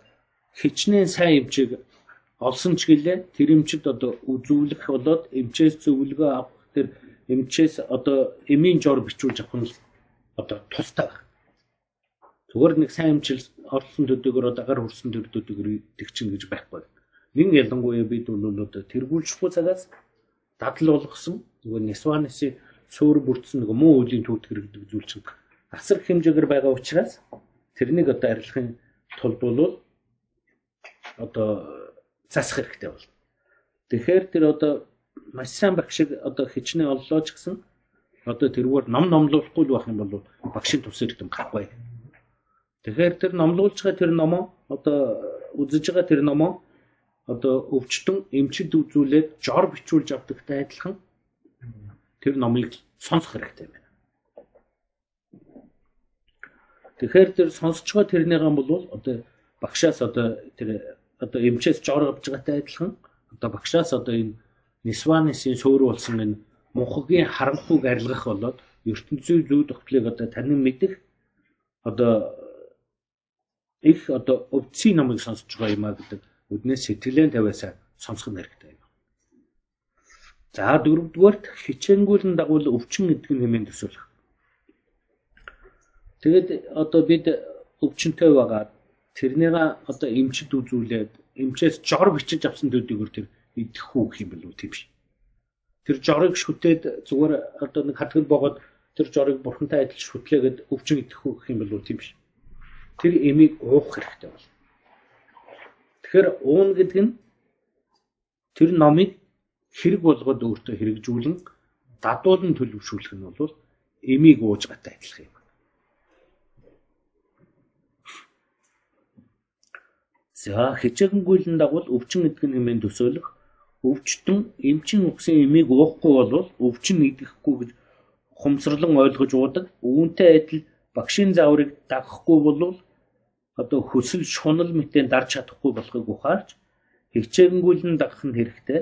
хичнээн сайн эмчиг олсон ч гэлээ тэр эмчид одоо үзүүлэх болоод эмчээс зөвлөгөө авах тэр эмчээс одоо эмийн жор бичүүлж авах нь одоо тустай байна. Зүгээр нэг сайн эмчил олсон төдөгөр одоо гар хүрсэн төдөгөр тэгчин гэж байхгүй. Нин ялангуяа бид бол одоо тэргүүлжихгүй цагаас дадал болгосон нөгөө Нисваниси суур бүрдсэн нөгөө муу үеийн түүх хэрэгдэг зүйл чинь асар хэмжээгээр байгаа учраас тэрнийг одоо арилгахын тулд бол одоо засах хэрэгтэй болно. Тэгэхээр тэр одоо маш сайн багш шиг одоо хичнээн оллоо ч гэсэн одоо тэрүүгээр ном номлуулахгүй л байх юм бол багшийн тус ирдэм гарахгүй. Тэгэхээр тэр номлуулж байгаа тэр номоо одоо үзэж байгаа тэр номоо одоо өвчтөн эмчид үзүүлээд жор бичүүлж авдагтай адилхан тэр номыг сонсох хэрэгтэй байна. Тэгэхээр тэр сонсож байгаа тэрнийгэн бол одоо багшаас одоо тэр одоо эмчээс жор авж байгаатай адилхан одоо багшаас одоо энэ Нисванисын сөөр болсон энэ мунхагийн харанхуйг арилгах болоод ертөнцийн зүй тогтлыг одоо танин мэдэх одоо их одоо өвцгийн номыг сонсож байгаа юм а гэдэг үднээс сэтгэлээ тавиасаа сонсох нь хэрэгтэй юм. За дөрөвдүгээрт хичээнгүүлэн дагуул өвчин гэдэг нь хэмээн төсөөлөх. Тэгэд одоо бид өвчнөй байгаа тэрнийг одоо эмчд үзүүлээд эмчээс жор бичиж авсан төдийгөр тэр идэх үү гэх юм бэл үү тийм биш. Тэр жорыг шүтээд зүгээр одоо нэг хатгал боогод тэр жорыг бурхантай адил шүтлээгээд өвчин идэх үү гэх юм үү тийм биш. Тэр эмийг уух хэрэгтэй болно Тэгэхээр уун гэдэг нь тэр номыг хэрэг болгоод өөртөө хэрэгжүүлэн дадуулан төлөвшүүлэх нь бол эмийг ууж гатаа адилхан юм. За хичээнгүйлэн дагвал өвчин эдгэн хэмээн төсөөлөх өвчтөн эмчин үгсэн эмийг уухгүй бол өвчин идэхгүй гэж хумсралан ойлгож уудаг. Үүнтэй адил багшийн зааврыг дагахгүй бол одоо хөсөл шунал мэтэн дарж чадахгүй болохыг ухаарч хичээнгүйлэн дагах нь хэрэгтэй.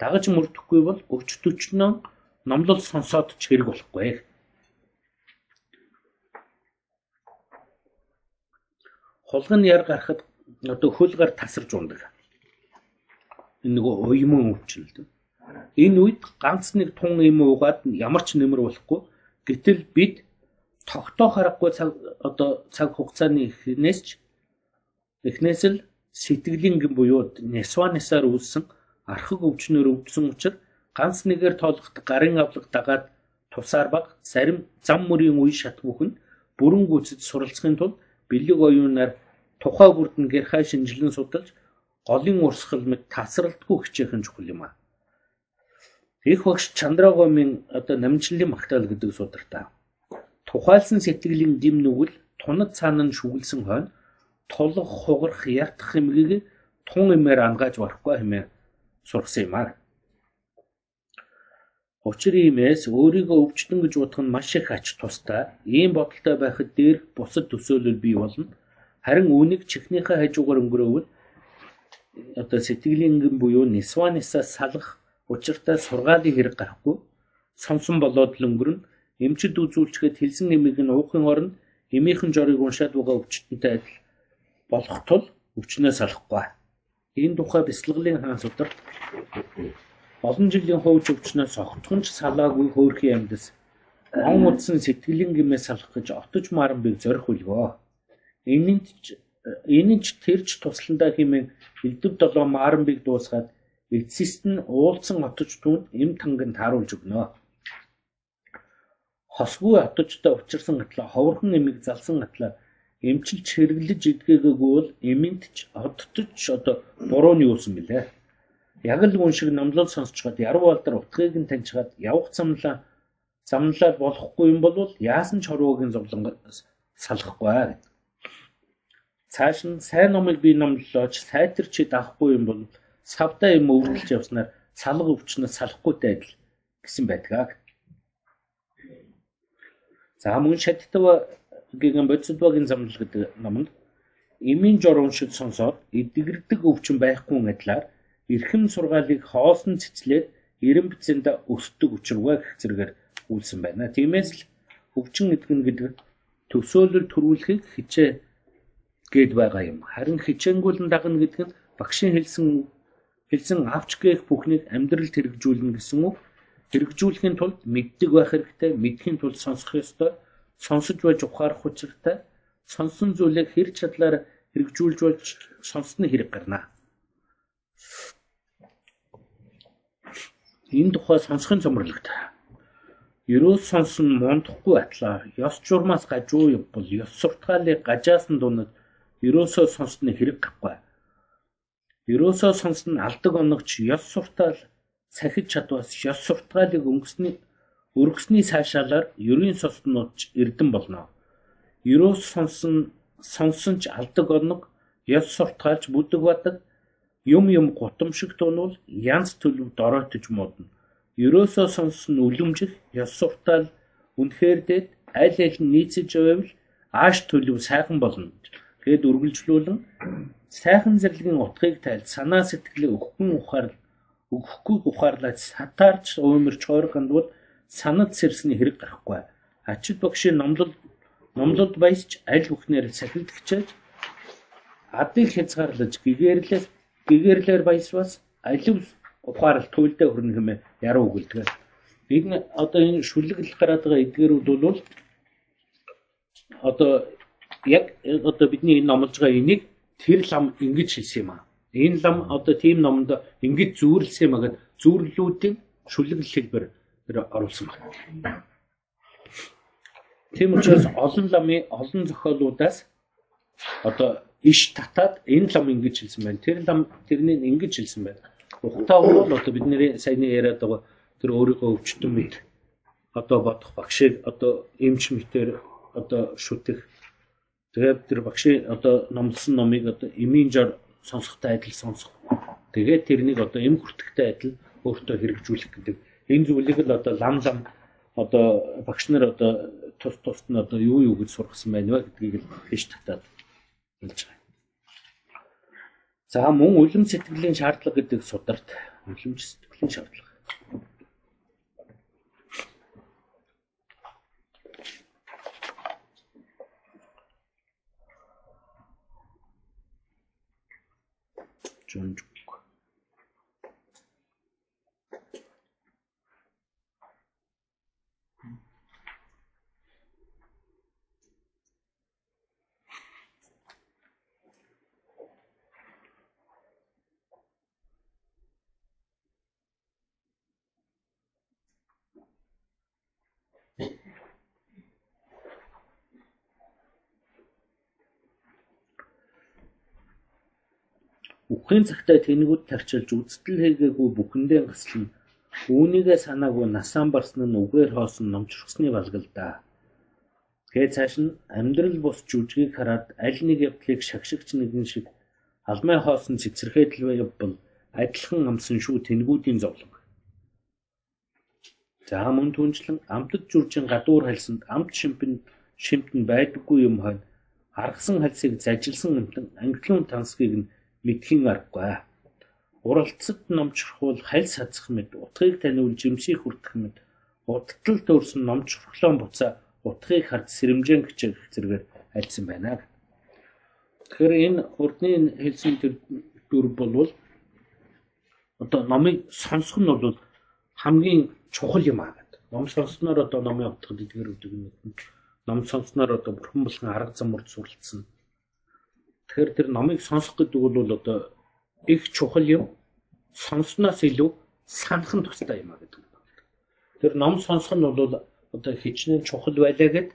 Дагаж мөрдөхгүй бол өвч төчнөө номлол сонсоод ч хэрэг болохгүй. Холгон яр гарахад одоо хөл гар тасарч ундаг. Энэ нөгөө уйман дээ. Энэ үед ганц нэг тун юм уугаад ямар ч нэмэр болохгүй. Гэтэл бид тогтоох аргагүй цаг одоо цаг хугацааны эхнээс ч эхнээс л сэтгэлийн гэм буюу несванесаар үүссэн архаг өвчнөр өвдсөн учраас ганц нэгээр тоолоход гарын авлага дагаад тусаар баг зарим зам мөрийн үе шат бүхэн бүрэн гүйцэд суралцахын тулд бэлэг оюунаар тухай бүрдэн гэрхай шинжилэн судалж голын урсгал мэт тасралтгүй хичээхэн чухал юм а. Их багш Чандрагомын одоо намжлалын магтаал гэдэг сударта. Тухайлсан сэтгэлийн дэм нүгэл тунад цаана нь шүглсэн хойно тулах хугарах яртах хэмгийг тун имээр ангааж барахгүй хэмээн сургасан юм аа. Учир иймээс өөрийгөө өвчтөн гэж бодох нь маш их ач тустай. Ийм бодолтой байхад дээрх бусад төсөөлөл бий болно Харин үүнийг чихнийхээ хажуугаар өнгөрөөвөл одоо сэтгэлийн буюу нисванисаа салах учиртай сургаалын хэрэг гарахгүй сонсон болоод л өнгөрнө. Эмчид үзүүлчихэд хэлсэн нэмийг нь уухын оронд эмийнхэн жорыг уншаад байгаа өвчтөнтэй адил болох тул өвчнөө салахгүй. Энэ тухай бяцлаглалын хаан судар олон жилийн хууч өвчнөө согтхонч салаагүй хөөрхийн амьдас он удсан сэтгэлийн гэмээ салах гэж отож маранбыг зорих үлгөө. Энэнд ч энэ ч тэрч тусландаа хэмээн элдв долоо мааранбиг дуусгаад эцэст нь уулцсан отож түнд эм танганд тааруулж өгнө. Хосгүй отожтой учирсан атлаа ховорхон эмийг залсан атлаа эмчилж хэрэглэж идгээгээгүй бол эмэнд ч одтож одоо бурууны юусан билээ. Яг л үн шиг номлол сонсчоод яруу алдар утгыг нь таньчаад явах замлаа замлаад болохгүй юм бол яасан ч хорвоогийн зовлон салахгүй гэдэг. Цааш нь сайн номыг би номлолооч сайтарчид авахгүй юм бол савдаа юм өвдөлж явснаар салга өвчнөс салахгүйтэй адил гэсэн байдгаа. За мөн шаттав гэгэн бодисдвагийн замнал гэдэг номонд эмийн журам шиг сонсоод эдгэрдэг өвчин байхгүй адилаар эрхэм сургаалыг хоосон цэцлээд эрэм бицэнд өсдөг учиргаа гэх зэрэгээр үйлсэн байна. Тиймээс л өвчин эдгэн гэдэг төсөөлөл төрүүлэхийг хичээ гээд байгаа юм. Харин хичээнгүүлэн дагна гэдэг нь багшийн хэлсэн хэлсэн авч гээх бүхнийг амьдралд хэрэгжүүлнэ гэсэн үг. Хэрэгжүүлэхийн тулд мэддэг байх хэрэгтэй, мэдхийн тулд сонсох ёстой, сонсож байж ухаарах учиртай, сонсон зүйлээ хэр чадлаар хэрэгжүүлж болж сонсны хэрэг гарна. Энэ тухай сонсохын цомрологт Ерөөс сонсон мондохгүй атлаа ёс журмаас гажуу бол ёс суртгаалыг гажаасан дунад ерөөсөө сонссны хэрэг гарахгүй. Ерөөсөө сонссон алдаг оногч ёс суртаал сахиж чадвас ёс суртгаалыг өнгөсний өргөсний цаашаалаар ерийн соснууд эрдэн болно. Ерөөс сонсон сонсон ч алдаг оног ёс суртгаалж бүдэг бадаг юм юм гутамшиг тунвал янз төлөв доройтож модно. Ерөөсөө сонссон үлэмжих ёс суртаал үнэхээр дээд аль аль нь нийцэж байвал ааш төлөв сайхан болно гээд үргэлжлүүлэн сайхан зэрлэгийн утгыг тайлж санаа сэтгэлээ өгөхгүйн ухаарл өгөхгүй ухаарлаад сатаарч уумэрч хойрохын бол санад сэрсний хэрэг гарахгүй. Ачид багшийн номлол номлолд баясч аль бүхнээр сахилдагчааж адыг хязгаарлаж гэгээрлээс гэгээрлэр баясвас алив ухаарл туйлдаа хүрнэ хэмээн яруу өгүүлдэг. Энэ одоо энэ шүлэгл гараад байгаа эдгэрүүд бол одоо яг одоо бидний энэ номлож байгаа энийг тэр лам ингэж хэлсэн юм аа. Энэ лам одоо тийм номонд ингэж зүүрлсэн юм агаад зүүрлүүдийн шүлэгл хэлбэр оруулсан байна. Тийм учраас олон ламын олон зохиолуудаас одоо иш татаад энэ лам ингэж хэлсэн байна. Тэр лам тэрнийг ингэж хэлсэн байна. Ухтаа бол одоо бидний саяны яриад байгаа тэр өөрийгөө өвчтөн мэр одоо бодох багшийг одоо эмч мэтэр одоо шүтэх тэгээд тэр багшийн одоо номлосон номыг одоо эмийн жор сонсохтой адил сонсох. Тэгээд тэрнийг одоо эм хүртэхтэй адил өөртөө хэрэгжүүлэх гэдэг энэ зүйлийг л одоо лам лам одоо багш нар одоо тус тусд нь одоо юу юу гэж сургасан байна вэ гэдгийг л биш татаад хэлж байгаа. За мөн үлэм сэтгэлийн шаардлага гэдэг сударт үлэмж сэтгэлийн шаардлага. John Үхлийн цагтаа тэнэгүүд тарчилж үзтэл хийгээгүй бүхэндээ гаслан үүнийгээ санаагүй насаан барсан нь үгээр хоосон номчрохсны балгалдаа. Тэгээ цааш нь амьдрал бус жүжгийг хараад аль нэг явдлыг шагшигч нэгэн шиг алмай хоосон цэцэрхээдэл бол адилхан амсан шүү тэнэгүүдийн зовлон. За мөн түнчлэн амтд жүржин гадуур хальсанд амт шимпэнд шимтэн байдаггүй юм хойно аргасан хальсыг зажилсан амтан англиун тансгийг нь мэдхийн аргагүй. Уралцад номчрохвол халь сацх мэд утгыг таниул жимсийг хүртэх мэд удтал төрсөн номчрохлон буцаа утгыг хард сэрэмжэн гिचэх зэрэгээр альсан байна. Тэгэхээр энэ урдны хэлсэн тэр дүр болвол одоо номыг сонсох нь бол хамгийн чухал юм аа гэдэг. Ном сонсноор одоо номын утгад эдгээр өгдөг юм. Ном сонсноор одоо бурхан болгон арга замурд суралцсан. Тэгэхээр тэр номыг сонсох гэдэг бол одоо их чухал юм. Сонсноос илүү санах нь тустай юм а гэдэг. Тэр ном сонсох нь бол одоо хичнээн чухал байлаа гэд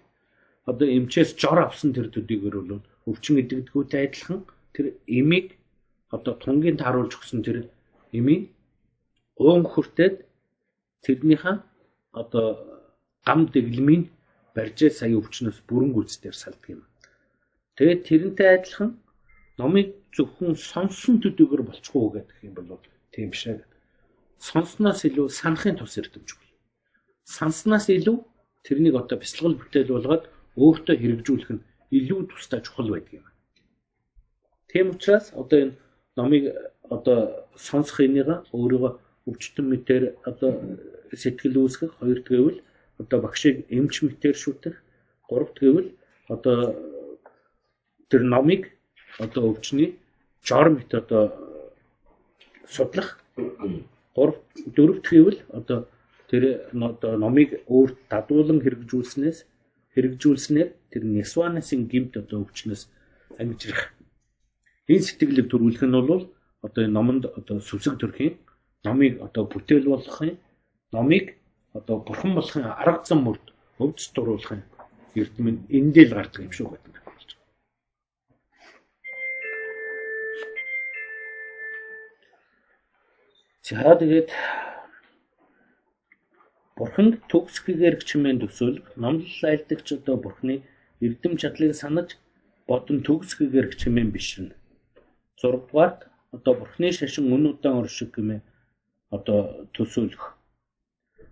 одоо эмчээс жор авсан тэр төдийгөр бол өвчин идэгдгүүтэй адилхан тэр эмийг одоо тунгийн тааруулж өгсөн тэр эмийг уун хүртээд тэрнийхээ одоо гам дэглэмийн барьжээ сая өвчнөөс бүрэн гүйцээр салдаг юм. Тэгээд тэрнтэй адилхан номыг зөвхөн сонссон төдийгөр болчихгүй гэдэг юм бол тийм биш ээ. Сонсноос илүү санахын тус эрдэмжгүй. Санснаас илүү тэрнийг одоо бяцлал бүтээл болгоод өөртөө хэрэгжүүлэх нь илүү тустай чухал байдаг юм. Тийм учраас одоо энэ номыг одоо сонсох энийг өөрийгөө өвчтөн мэтэр одоо сэтгэл үүсгэх хоёр гэвэл одоо багшийг эмч мэтэр шүтэх гурав гэвэл одоо тэр номыг одоо өвчний жор мэт одоо судлах гурав дөрөвт гэвэл одоо тэр одоо номыг өөр дадуулан хэрэгжүүлснээс хэрэгжүүлснээр тэр нисванасын гимт одоо өвчнөөс амжирах энэ сэтгэлийг төрүүлэх нь бол одоо энэ номонд одоо сүсэг төрхийн номыг одоо бүтээл болгохын номыг одоо бурхан болохын арга зам мөрд өвдөж дуруулахын эрдэм нь эндэл гардаг юм шүү гэдэг. За тэгээд бурханд төгс гэгээр чимээн төсөөл номлол айлдагч одоо бурхны эрдэм чадлыг санаж бодон төгс гэгээр чимээн бишрэн. 6 дугаарт одоо бурхны шашин үн удаан оршиг гэмээ одоо төсөөлөх.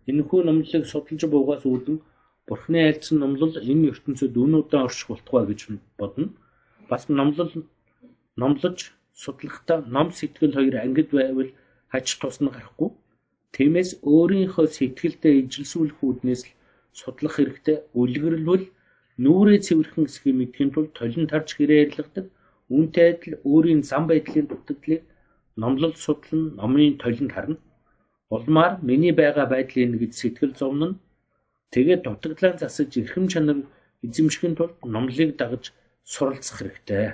Энэхүү номлолыг судалж буугаас үүдэн Бурхны айлдсан номлол энэ ертөнцид үн удаан орших болтугай гэж бодно. Бас номлол номлож судлахдаа ном сэтгэл хоёр ангид байвал хаж тусна гарахгүй. Тиймээс өөрийнхөө сэтгэлдээ ижилсүүлэх үүднээс л судлах хэрэгтэй. Үлгэрэлвэл нүрээ цэвэрхэн эсхийг мэдхийн тулд толин тарж гэрээ ярилгадаг. Үүнтэй адил өөрийн зам байдлын дутагдлыг номлол судлан номын толинд харна. Улмаар миний байгаа байдлыг гэж сэтгэл зовно тэгээд дутагдлаа засаж эрхэм чанар эзэмшихийн тулд номлыг дагаж суралцах хэрэгтэй.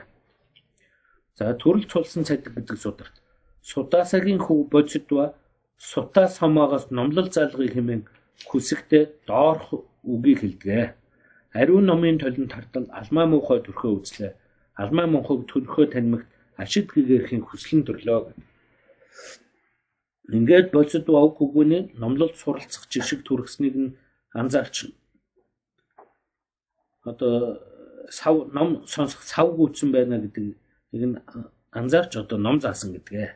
За төрөл цулсан цадиг гэдэг сударт судаасагийн хөв бодсодва сутаа самаагаас номлол залгыг хэмээн хүсэгтээ доорх үгийг хэлдэг. Ариун номын толинд тартал алмаа муухай төрхөө үзлээ. Алмаа муухайг төрхөө танимагт ашиг гэгэрхийн хүслэн төрлөө. ингээд бодсод баг хөгөөний номлол суралцах жишг төрөснийг нь анзаарч одоо сав ном сонсох сав гүйцэн байна гэдэг нэг нь анзаарч одоо ном заасан гэдгээ.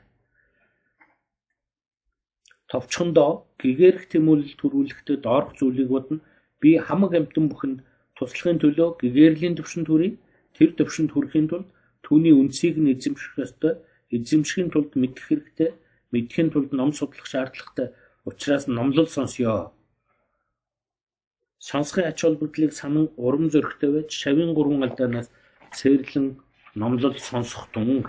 Товчхондоо гэгэрх тэмүүлэл төрүүлэхдээ доорх зүйлийг бодно. Би хамаг амтан бүхэнд туслахын төлөө гэгэрлийн төвшин төрийг тэр төвшөнд хүрэхийн тулд түүний үндсийг нь эзэмших ёстой. Эзэмшихийн тулд мэдэх хэрэгтэй. Мэдхийн тулд ном судлах шаардлагатай. Учираас номлол сонсё Сонсохын ач холбогдлыг санан урам зоригтой байж шавийн гурван алдаанаас цээрлэн номлол сонсох тун.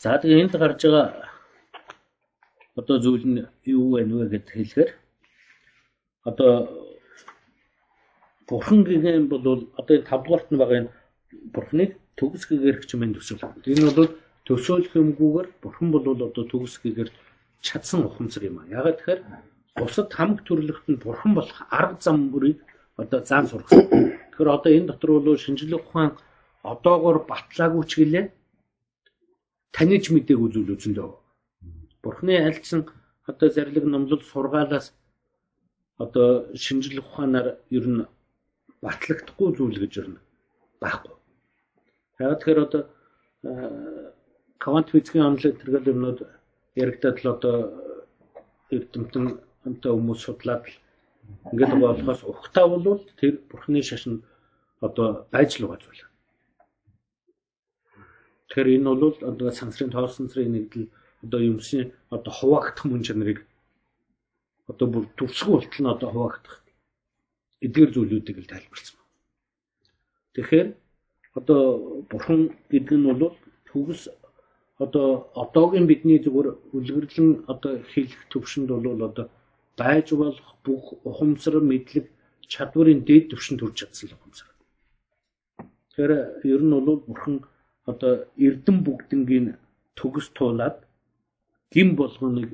За тэгээ энд гарч байгаа одоо зүйл нь юу вэ вэ гэд хэлэхээр одоо бурхан гэгэн бол одоо энэ 5 дугаарт нь байгаа энэ бурханыг төгс гэгээр хчмэн төсөөл. Энэ бол төсөөлөх юмгүйгээр бурхан бол одоо төгс гэгээр чадсан ухамсар юм а. Ягаад тэгэхээр бусад хамаг төрлөختөнд бурхан болох арга зам бүрийг одоо заан сургасан. Тэгэхээр одоо энэ дотор бол шинжлэх ухаан одоогор батлаагүй ч гэлээ таньж мдээгүй зүйл үзэндөө. Бурхны альцсан одоо зарлиг номлол сургаалаас одоо шинжлэх ухаанаар ер нь батлагдахгүй зүйл гэж ер нь байхгүй. Яг тэгэхээр одоо квант физикийн онлайн тэргэл юмнууд яригдаад л одоо эрдэмтэн хамтаа хүмүүс судлаад л ингээд болохоос ухтаа бол тэр бурхны шашин одоо байж л байгаа зүйл. Тэгэхээр энэ бол одоо сансрын тоор сансрын нэгдэл одоо юмсын одоо хуваагдах мөн чанарыг одоо бүр төвсгөө болтол нь одоо хуваагдах эдгээр зүйлүүдийг л тайлбарсан. Тэгэхээр одоо бурхан гэдэг нь бол төгс одоо одоогийн бидний зүгээр үлгэрлэн одоо хэлэх төвшөнд бол одоо байж болох бүх ухамсар мэдлэг чадварын дээд түвшинд хүрч чадсан ухамсар. Тэгэхээр ер нь бол бурхан одоо эрдэм бүгднгийн төгс туулаад гим болгоныг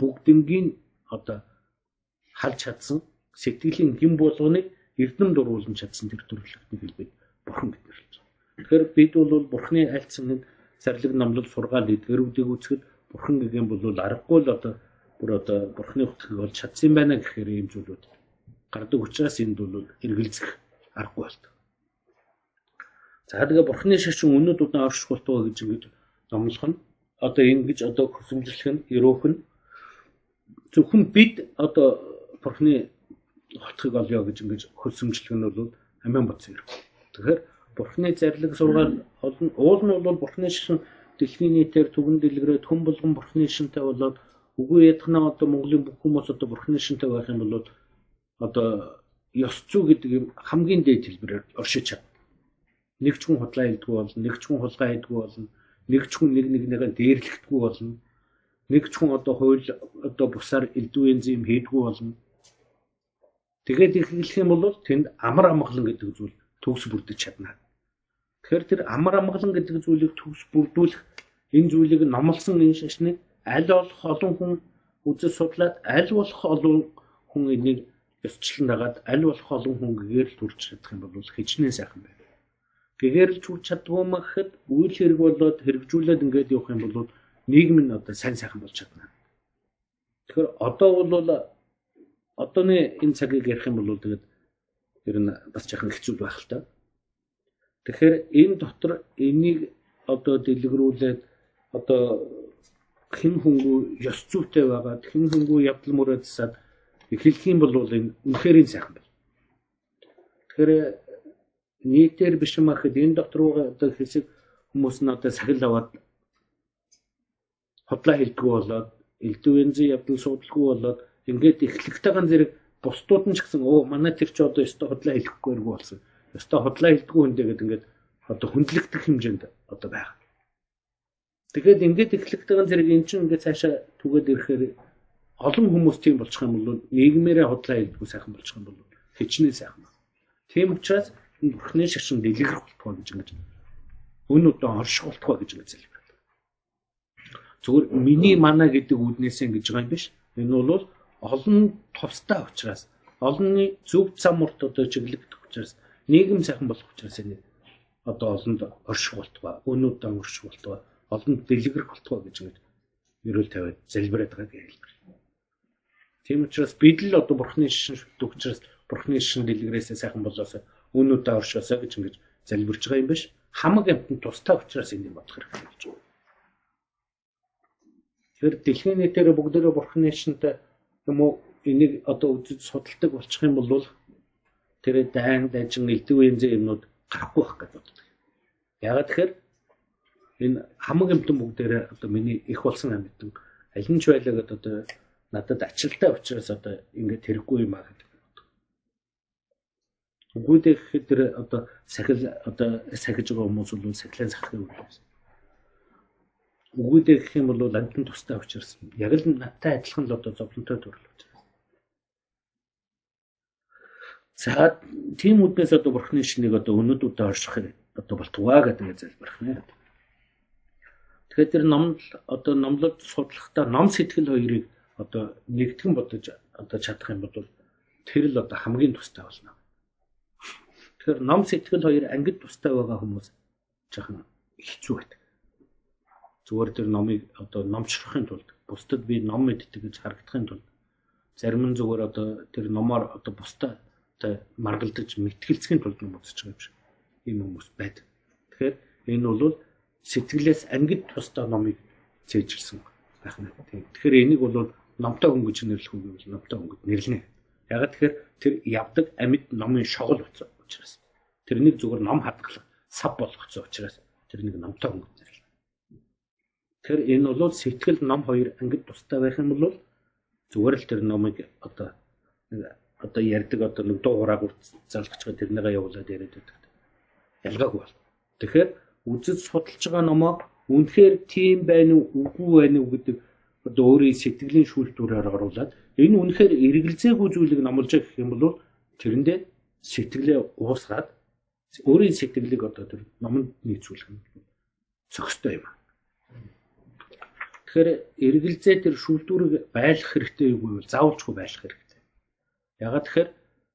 бүгднгийн одоо халж чадсан сэтгэлийн гим болгоныг эрдэм дуруулж чадсан тэр төрлөختнийг хэлбэг бурхан нар хэлж байна. Тэгэхээр бид бол бурханы альцсан зарлиг номлол сургаал эдгэрүүдийг үзэхэд бурхан юм бол аргагүй л одоо бүр одоо бурхны хөтлөг болж чадсан байна гэхээр ийм зүйлүүд гардаг учраас энд бол эргэлзэх аргагүй болдог. За тэгээ бурхны шашин өнөд удаан орших болтгоо гэж ингэж номлох нь одоо ингэж одоо хөсөмжлөх нь өрөөх нь зөвхөн бид одоо бурхны хотхыг олё гэж ингэж хөсөмжлөх нь бол амин бодсон юм. Тэгэхээр бурхны зарлиг сургаал олон уул нь бол бурхны шашин дэлхийн нийтээр түгэн дэлгэрээ түн болгон бурхны шашинтай болоод Үгүй ядхнаа одоо Монголын бүх хүмүүс одоо бурхны шинтэй байх юм бол одоо ёс зүй гэдэг юм хамгийн дээд хэлбэрээр оршиж чад. Нэг ч хүн худлаа хэлдэггүй болно, нэг ч хүн хулгай хийдэггүй болно, нэг ч хүн нэг нэг нэгэ дээрлэхдэггүй болно. Нэг ч хүн одоо хууль одоо бусаар элдвийн зэм хийдэггүй болно. Тэгээд ихлэх юм бол тэнд амар амгалан гэдэг зүйл төгс бүрдэж чадна. Тэгэхээр тэр амар амгалан гэдэг зүйлийг төгс бүрдүүлэх энэ зүйлийг номлосон энэ шашныг аль болох олон хүн үзэл судлаад аль болох олон хүн энийг ёсчлон дагаад аль болох олон хүн гэгээр л хүрч чадах юм бол хичнээн сайхан байна. Гэгээр л хүрч чаддгүй маа гэхэд үйл хэрэг болоод хэрэгжүүлээд ингээд явах юм бол нийгэм нь одоо сайн сайхан болж чадна. Тэгэхээр одоо бол одооны энэ цагийг ярих юм бол тэгээд ер нь бас жаахан хэцүү байх л та. Тэгэхээр энэ дотор энийг одоо дэлгэрүүлээд одоо хэн хүнгүй ёс зүйтэй байгаа хэн хүнгүй явдал мөрөө засаад эхлэх юм бол энэ үнэхээр сайхан байна. Тэгэхээр нийтээр биш юм ахэд энэ дотор байгаа одоо хэсэг хүмүүс нь одоо сахил аваад хотлоо хэлдэггүй болоод элдвэнзий явдал суудалгүй болоод ингээд эхлэхтэйгэн зэрэг бусдууд нь ч гэсэн оо манай тэр ч одоо өстой хотлоо хэлэхгүйргүй болсон. Өстой хотлоо хэлдэггүй хүндээ гэдэг ингээд одоо хүндлэгдэх хэмжээнд одоо байна. Тэгээд ингээд эхлэхтэйгэн зэрэг эн чинь ингээд цаашаа түгээд ирэхээр олон хүмүүс тийм болчих юм бол нийгмээрээ худлаа хэлдэггүй сайхан болчих юм бол хичнээн сайхан. Тийм учраас энэ бурхны шашин дэлгэрэх болтгоо гэж ингэж өн өдөө орших болтгоо гэж ингэж залбираад. Зүгээр миний мана гэдэг үднээс ингэж байгаа юм биш. Энэ бол олон тустай учраас олонний зөв зам урт одоо чиглэгдэх учраас нийгэм сайхан болох учраас энэ одоо олонд орших болтгоо, өнөөдөр орших болтгоо олонд дэлгэрэх болтгоо гэж ингэж ерөөл тавиад залбираад байгаа гэж хэлбэр. Тийм учраас бид л одоо бурхны шишин шүтдэг учраас бурхны шишин дэлгэрээсээ сайхан болоосоо үнүүдээ оршоосоо гэж ингэж залбирж байгаа юм биш. Хамаг амтнд тустай учраас энийг бодох хэрэгтэй гэж байна. Тэгэхээр дэлхийн нийтээр бүгдээрээ бурхны шишинтэй юм уу энийг одоо үзэж судалдаг болчих юм бол тэр дайн дажин элдв янзын юмнууд гарахгүй байх гэж боддог. Ягаад тэгэхээр энэ хамаг амтан бүгдээрээ одоо миний их болсон амьтан аль нь ч байлаагаад одоо надад ачаалтай учраас одоо ингээд тэрэггүй юм аа гэдэг. Үгүйдээ гэхэд тэр одоо сахил одоо сахиж байгаа хүмүүс бол сахилын сахих юм. Үгүйдээ гэх юм бол амтан тустай учраас яг л надтай адилхан л одоо зовлонтой төрөл. За тийм үднээс одоо бурхны шинийг одоо өнөдүүдээ орших одоо болтугаа гэдэг залбирх нэ. Тэгэхээр тэр номл одоо номлол судлахдаа ном сэтгэл хоёрыг одоо нэгтгэн бодож одоо чадах юм бол тэр л одоо хамгийн тустай болно. Тэгэхээр ном сэтгэл хоёр ангид тустай байгаа хүмүүс жоохон хэцүү байдаг. Зүгээр тэр номыг одоо номчлохын тулд бусдад би ном мэддэг гэж харагдахын тулд зарим нь зүгээр одоо тэр номоор одоо бусдад одоо маргалдаж мэтгэлцхийн тулд ном үзэж байгаа юм шиг ийм хүмүүс байдаг. Тэгэхээр энэ бол сэтгэлээс ангид тусдаа номыг цээжилсэн байх нь. Тэгэхээр энийг бол номтой хүн гэж нэрлэх үг бол номтой хүн гэж нэрлэнэ. Яг тэгэхээр тэр явдаг амьд номын шогол утсан учраас тэрнийг зүгээр ном хадгалах сав болгоцсон учраас тэрнийг номтой гэж нэрлэнэ. Тэгэхээр энэ бол сэтгэл ном хоёр ангид тустай байх юм бол зүгээр л тэр номыг одоо одоо ярьдаг одоо нэг дуу хураагаар залгаж байгаа тэрнийгээ явуулаад яриад байдаг. Ялгаагүй бол. Тэгэхээр үзэж судалж байгаа номоо үнэхээр тийм байна уу үгүй байна уу гэдэг одоо өөрийн сэтгэлийн шүүлтүүрээр оруулаад энэ үнэхээр эргэлзээгүй зүйлийг номлож гэх юм бол тэрэндээ сэтгэлээ уусгаад өөрийн сэтгэлийг одоо тэр номонд нийцүүлэх нь зохистой юм. Тэгэхээр эргэлзээ тэр шүүлтүүрийг байлгах хэрэгтэй үгүй бол заавалчгүй байлгах хэрэгтэй. Ягаад тэгэхээр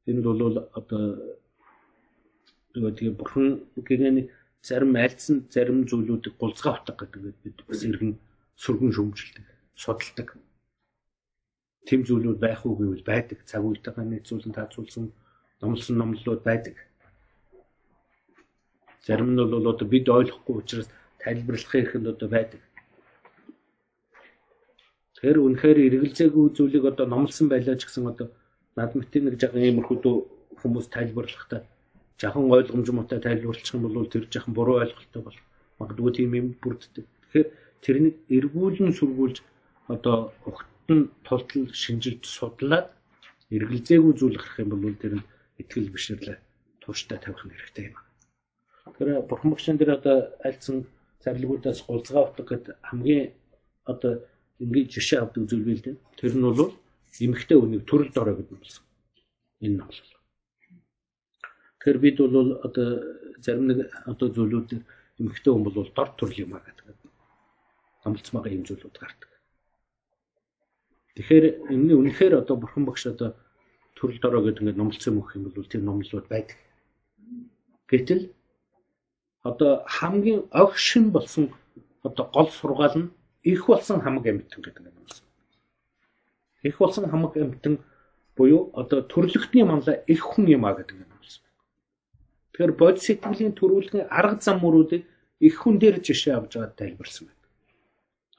энэ бол одоо нөгөө тэгээ бурхан гэгэний зарим альцсан зарим зүйлүүдийг гулцгаа утга гэдэг бид бас иргэн сүргэн шөмжилдэг, судалдаг. Тэм зүйлүүд байх уу гэвэл байдаг. Цаг үеийнхээ нийцүүлэн таацуулсан номлосон номлолууд байдаг. Зарим нь бол одоо бид ойлгохгүй учраас тайлбарлахын их нь одоо байдаг. Тэр үнэхээр эргэлзээгүй зүйлийг одоо номлосон байлаа ч гэсэн одоо над мэтийн нэг жаахан иймэрхүү хүмүүс тайлбарлахдаа жахан ойлгомжмоотой тайлбарлчих юм бол тэр жахан буруу ойлголттой бол магадгүй тийм юм бүрддэг. Тэгэхээр тэрнийг эргүүлэн сүргүүлж одоо ухтан тултал шинжилж судлаад эргэлзээгүй зүйл гарах юм бол тэр нь ихтгэл бишрлээ тууштай тавих нь хэрэгтэй юм. Тэгэхээр бурхан багшин дээр одоо альцсан зарлагуудаас гулцгаа утга гэд хамгийн одоо ингээд жишээ авдаг зүйл байл дээ. Тэр нь бол эмхтэй үнийг төрөл дорой гэдэг болсон. Энэ нь бол Тэгэхээр бид бол одоо зарим нэг одоо зүйлүүд эмэгтэй хүн бол дор төрөл юм аа гэдэг. Амлцсан байгаа юм зүйлүүд гардаг. Тэгэхээр энэ үнэхээр одоо бурхан багш одоо төрөл дорой гэдэг ингээд номлцсон мөх юм бол тийм номлолууд байдаг. Гэтэл одоо хамгийн огшин болсон одоо гол сургаал нь их болсон хамаг амьтан гэдэг юм байна. Их болсон хамаг амьтан буюу одоо төрлөختний манлаа их хүн юм а гэдэг юм байна. Тэгэхээр бод сэтгэлийн төрүүлгийн арга зам мөрүүдийг их хүн дээр жишээ авч байгаа тайлбарлсан байна.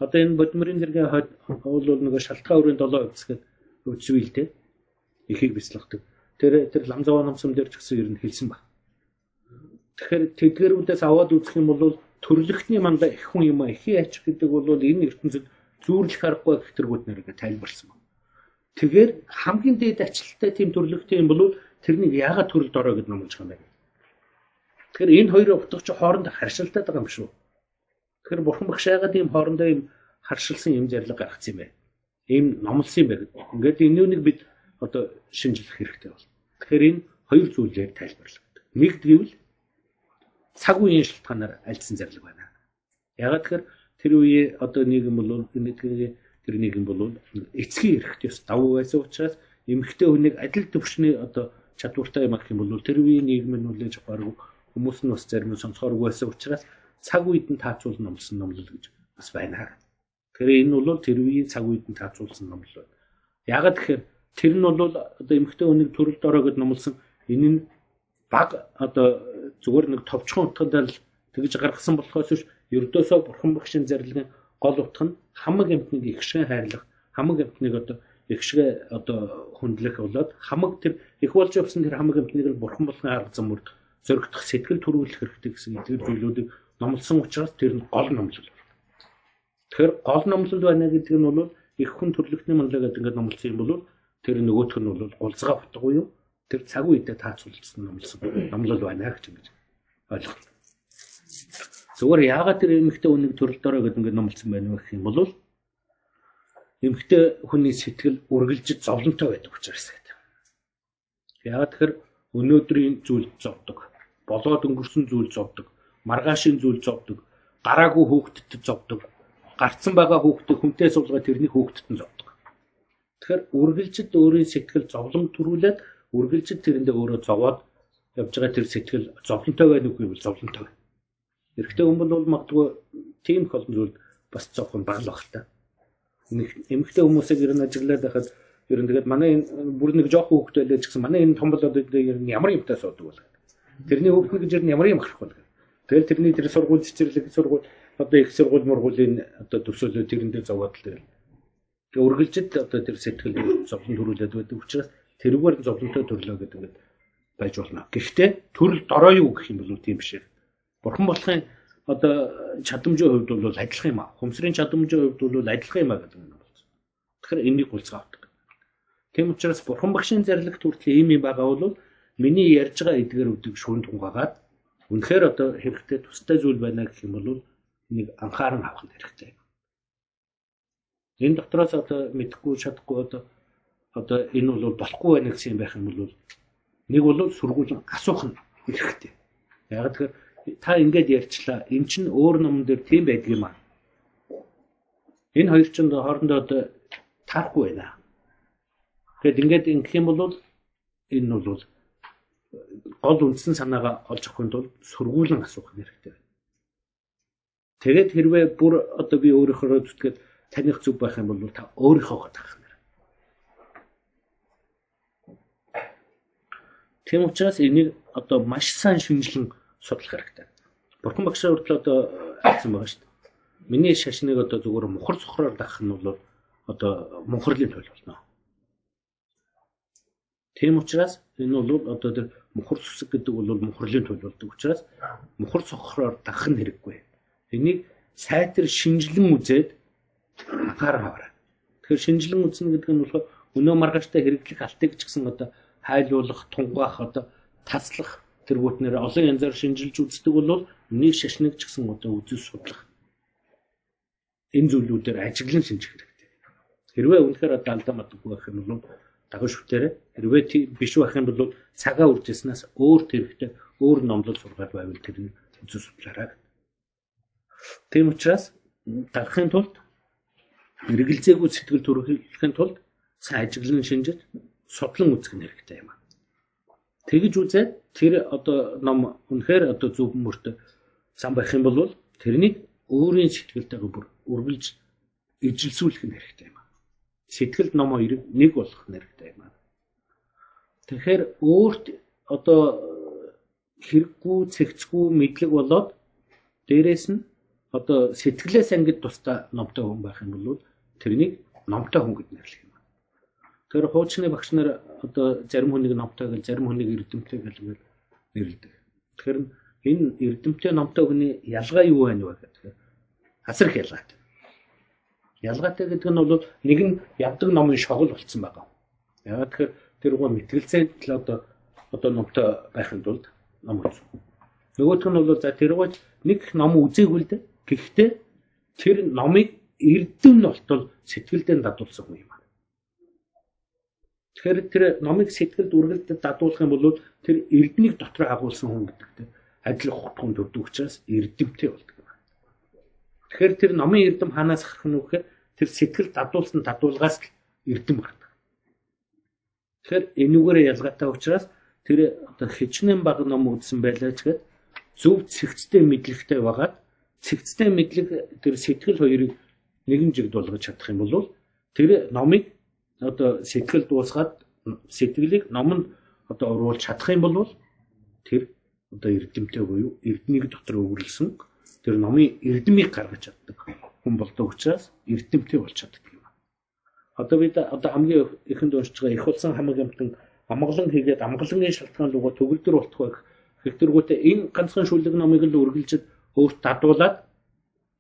Одоо энэ бодмөрийн зэргийн бол нөгөө шалтгаан өрийн 7 хэсгээд үцвэл тэ ихийг бяцлагдаг. Тэр тэр ламзава намсам дээр ч гэсэн ер нь хэлсэн баг. Тэгэхээр тэдгэрүүдээс аваад үзэх юм бол төрлөختний мандаа их хүн юм а ихий ачих гэдэг бол энэ ертөнцид зүүрлэх аргагүй гэх тэргүүд нэргээ тайлбарсан байна. Тэгэхээр хамгийн дээд ачлалтай тийм төрлөختний юм бол тэрнийг яагаад төрөлд ороо гэд номлож байгаа юм бэ? Тэгэхээр энэ хоёрын утга чи хооронд харшилтаад байгаа юм шүү. Тэгэхээр бурхан багш яагаад ийм хоорондоо ийм харшилсан юм зэрлэг гаргацсан юм бэ? Ийм номлосон юм бэ? Ингээд энэ нүг бид одоо шинжлэх хэрэгтэй бол. Тэгэхээр энэ хоёр зүйлээр тайлбарлагдав. Нэгд гэвэл цаг үеийн шалтгаанаар альцсан зарлиг байна. Ягаад тэгэхээр тэр үе одоо нийгэм бол нэгдгийн тэр нийгэм бол эцгийн эрхт ёс давуу байсан учраас эмэгтэй хүнийг адил төвшний одоо чадвартай юм гэх юм бол тэр үеийн нийгэм нь үлээж гаргав Хүмүүс нь бас зарим нь сонсохооргүй байсан учраас цаг үед нь таацуул номлосон номлол гэж бас байна. Тэгэхээр энэ бол тэр үеийн цаг үед нь таацуулсан номлол. Ягаад тэгэхээр тэр нь бол одоо эмхтэй хүнийг төрөлд ороо гэд номлосон энэ нь баг одоо зүгээр нэг товчхон утгад л тэгж гаргасан болохоос биш ердөөсөө бурхан багшийн зарилгын гол утга нь хамаг эмтнийг их шиг хайрлах хамаг эмтнийг одоо их шиг одоо хүндлэх болоод хамаг тэр их болж явсан тэр хамаг эмтнийг л бурхан болгон арга замаар зөргөх сэтгэл төрүүлэх хэрэгтэй гэсэн эдгээр зүйлүүдийг номлосон учраас тэр нь гол номлол. Тэгэхээр гол номлол байна гэдэг нь бол их хүн төрлөختний манлаа гэдэг ингээд номлосон юм бол тэр нөгөөх нь бол гулцгаа бутгуу юу? Тэр цаг үедээ таацуулсан номлосон номлол байна гэж ингэж ойлгох. Зүгээр яагаад тэр эмэгтэй хүнийг төрөлдөөрөө гэдэг ингээд номлосон байна вэ гэх юм бол эмэгтэй хүний сэтгэл үргэлж зовлонтой байдаг учраас гэдэг. Яагаад тэгэхээр өнөөдрийн зүйл зовдөг, болоод өнгөрсөн зүйл зовдөг, маргаашийн зүйл зовдөг, гараагүй хүүхдэд зовдөг, гарцсан байгаа хүүхдэд хүнтэй суулгаа тэрний хүүхдэд нь зовдөг. Тэгэхээр үргэлжид өөрийн сэтгэл зовлон төрүүлээд үргэлжид тэрэндээ өөрөө зовоод явж байгаа тэр сэтгэл зовлонтой байх үгүй бол зовлонтой. Эрэгтэй хүн бол магадгүй тийм их олон зүйл бас зовхон баг та. Эмэгтэй хүмүүсийг ер нь ажиглаад байхад ер нь тэгээд манай бүр нэг жоох хүүхдээ л гэсэн манай энэ том болоод ер нь ямар юмтай суудаг бол. Тэрний хүүхэд гэж ер нь ямар юм гарах бол. Тэгэл тэрний тэр сургууль цэцэрлэг сургууль одоо их сургууль мургуулийн одоо төсөөлөө тэрэндээ зовоод л тэгэл. Тэгээ үргэлжид одоо тэр сэтгэл зовлон төрүүлээд байдаг учраас тэрүүгээр зовлонтой төрлөө гэдэг ингээд байж болно. Гэхдээ төрөл дорой юу гэх юм бол тийм биш. Бурхан болохын одоо чадамжийн хувьд бол адилхан юм аа. Хүмсрийн чадамжийн хувьд бол адилхан юм аа гэдэг нь болсон. Тэгэхээр энийг гүйлцээ авдаг. Тийм учраас бурхан багшийн зарлигт хүртэл ийм юм байгаа бол миний ярьж байгаа эдгээр үдэг шүүн тунгаагаад Үнэхээр одоо хэрэгтэй тустай зүйл байна гэх юм бол нэг анхааран авах хэрэгтэй. Энэ дотроос одоо мэдхгүй чадахгүй одоо одоо энэ бол болохгүй байна гэсэн юм байх юм бол нэг бол сургууль асуух нь хэрэгтэй. Яг тэгэхээр та ингэж ярьчлаа. Эн чинь өөр ном дээр тийм байдаг юм аа. Энэ хоёр ч хоорондоо одоо таарахгүй байна. Тэгэд ингэж ингэх юм бол энэ бол гол үндсэн санаагаа олж авахын тулд сургуулин асуух хэрэгтэй. Тэгээд хэрвээ бүр одоо би өөрийнхөө зүтгээд таних зүг байх юм бол та өөрийнхөө гадах юм. Тийм учраас энийг одоо маш сайн шинжилэн судлах хэрэгтэй. Бурхан багшаа хүртэл одоо айсан байгаа шүү дээ. Миний шашныг одоо зүгээр мухар цохроор дагах нь бол одоо мунхарлын тойл болно. Тийм учраас энэ бол одоо тэр мухар сүсэг гэдэг бол мухарлын тул болдог учраас мухар цохроор дагах нь хэрэггүй. Энийг сайтар шинжилэн үзээд анхаараа аваарай. Тэгэхээр шинжилэн үзнэ гэдэг нь болохоор өнөө маргааштай хэрэглэх алтыг ч гэсэн одоо хайлуулах, тунгаах, одоо таслах тэргүүтнэр олон янзаар шинжилж үздэг бол нэг шашныг ч гэсэн одоо үзэл судлах энэ зүйлүүдээр ажиглан шинжих хэрэгтэй. Хэрвээ үнэхээр одоо алдаа мадаггүй байх юм бол дагаж шүтээрээ хэрвээ биш байх юм бол цагаа үржсэнээс өөр тэрэгтэй өөр номлол сургаал байвал тэрний үзэл судлаарай. Тийм учраас дарахын тулд эргэлзээгүй сэтгэл төрөлхийн тулд сайн ажиглан шинжиж судлан үзэх нь хэрэгтэй юм. Тэгж үзээд тэр одоо ном үнэхээр одоо зөв мөртөө сан байх юм бол тэрнийг өөрийн сэтгэлтэйгээ бүр үргэлж ижилсүүлэх нь хэрэгтэй юм сэтгэлд ном хоёр нэг болох нэртэй юм. Тэгэхээр өөрт одоо хэрэггүй цэгцгүй мэдлэг болоод дээрэс нь одоо сэтгэлээс ангид тустай номтой хүн байх юм бол тэрнийг номтой хүн гэж нэрлэх юм. Тэр хуучны багш нар одоо зарим хүнийг номтой гэж зарим хүнийг эрдэмтэй гэж нэрлэдэг. Тэгэхээр энэ эрдэмтэй номтой хүний ялгаа юу байна вэ гэхээр асар их ялгаатай. Ялгаатай гэдэг нь бол нэг нь явдаг номын шогол болцсон байгаа. Ягаад тэгэхээр тэр гоо мэтгэлцээ л одоо одоо номтой байхын тулд ном үзв. Нөгөөх нь бол за тэр гоо нэг ном үзээгүй л дээ. Гэхдээ тэр номыг эрдэм нь болтол сэтгэлдээ дадуулсан юм аа. Тэгэхээр тэр номыг сэтгэлд үргэлж дадуулах юм бол тэр эрднийг дотор агуулсан хүн гэдэгтэй адил хутгын төрдөг учраас эрдэмтэй болдог. Тэгэхээр тэр номын эрдэм ханаас гарах нь үхээр тэр сэтгэл дадуулсан дадуулгаас эрдэм гардаг. Тэгэхээр энүүгээр ялгаатай учраас тэр одоо хичнээн баг ном үзсэн байлаа ч гэхэд зөв цэгцтэй мэдлэгтэй байгаад цэгцтэй мэдлэг тэр сэтгэл хоёрыг нэгэн жигд болгож чадах юм бол тэр номыг одоо сэтгэл дуусгаад сэтгэлийг ном нь одоо оруулж чадах юм бол тэр одоо эрдэмтэй буюу эрднийг дотор өвөрлсөн тэр номын эрдмийг гаргаж чаддаг хүн болдог учраас эрдэмтэй болж чаддаг юм. Одоо бид одоо хамгийн ихэнд уншиж байгаа их улсын хамаг амтан амгалан хийгээд амгалангийн шалтгаан руугаа төгөлдөр болтох байх хэвтэргүүтээ энэ ганцхан шүлэг номыг л үргэлжид өөрт дадуулаад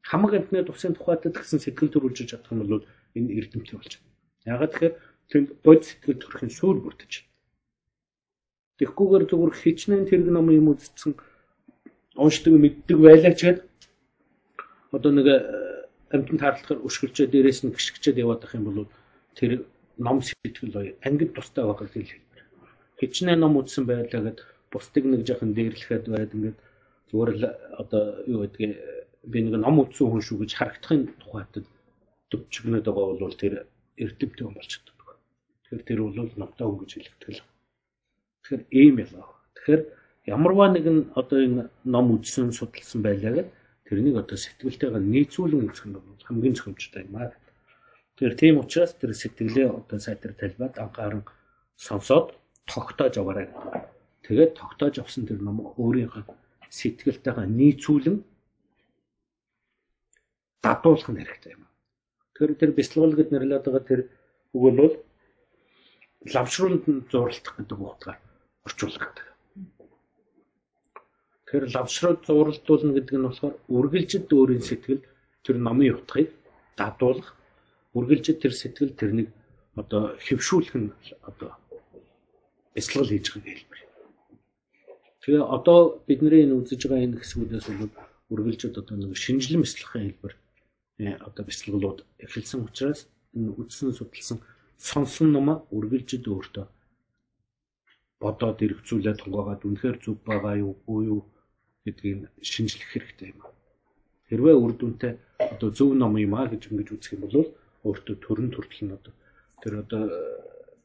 хамаг амтны тусын тухайд гэсэн сэтгэл төрүүлж чадах юм бол энэ эрдэмтэй болж байна. Ягаад тэгэхээр тэр бод сэтгэл төрхийн суур бүрдэж байна. Тэгхгүйгээр зүгээр хичнээн тэрэг ном юм үзсэн уншдаг мэддэг байлаач гээд одоо нэг э, амьтанд харуулахаар өшгөлчөө дээрээс нь гიშгчээд яваад байх юм бол тэр ном сэтгэл гоё ангид тустай байгаа гэж хэлбэр. Хичнээн ном үзсэн байлаа гэд бусдыг нэг жоохон дээрлэхэд байд ингээд зүгээр л одоо юу гэдгийг би нэг ном үзсэн хүн шүү гэж харагдахын тухайд төвчгнөд байгаа бол тэр эрдэмтэй хүн болж чаддаг. Тэгэхээр тэр бол номтой хүн гэж хэлэгдэл. Тэгэхээр ийм ялаа. Тэгэхээр ямарваа нэгэн одоо энэ ном үзсэн судалсан байлаа гэдэг тэрнийг одоо сэтгэлтэйгээ нийцүүлэн үзэх нь хамгийн зөвхөмжтэй юм аа. Тэгэхээр тийм учраас тэр сэтгэлээ одоо сайтар талбайд анхааран сонсоод тогтоож аваарай. Тэгээд тогтоож авсан тэр ном өөрийнхөө сэтгэлтэйгээ нийцүүлэн дадуулах нь хэрэгтэй юм. Тэр тэр бяцлагал гэд нэрлээд байгаа тэр үг бол лавшрууланд зурлах гэдэг утгаар орчуулах гэдэг. Тэгэхээр лавшрууд зуралдуулна гэдэг нь болохоор үргэлжид өөрийн сэтгэл тэр номын утгыг дадуулах, үргэлжид тэр сэтгэл тэрнийг одоо хөвшүүлэх нь одоо бяцлал хийж байгаа хэлбэр. Тэгээ одоо бидний энэ үзэж байгаа энэ хэсгүүдээс бол үргэлжид одоо нэг шинжлэн бяцлахын хэлбэр одоо бяцлаглууд эхэлсэн учраас энэ үзсэн судалсан сонсон номоо үргэлжид өөртөө бодоод эргцүүлээд тунгаагаад үнэхээр зүг байгаа юу үгүй юу гэдгийг шинжлэх хэрэгтэй юм. Хэрвээ үр дүнтэй одоо зөв ном юм аа гэж ингэж үзэх юм бол өөртөө төрөн төртөл нь одоо тэр одоо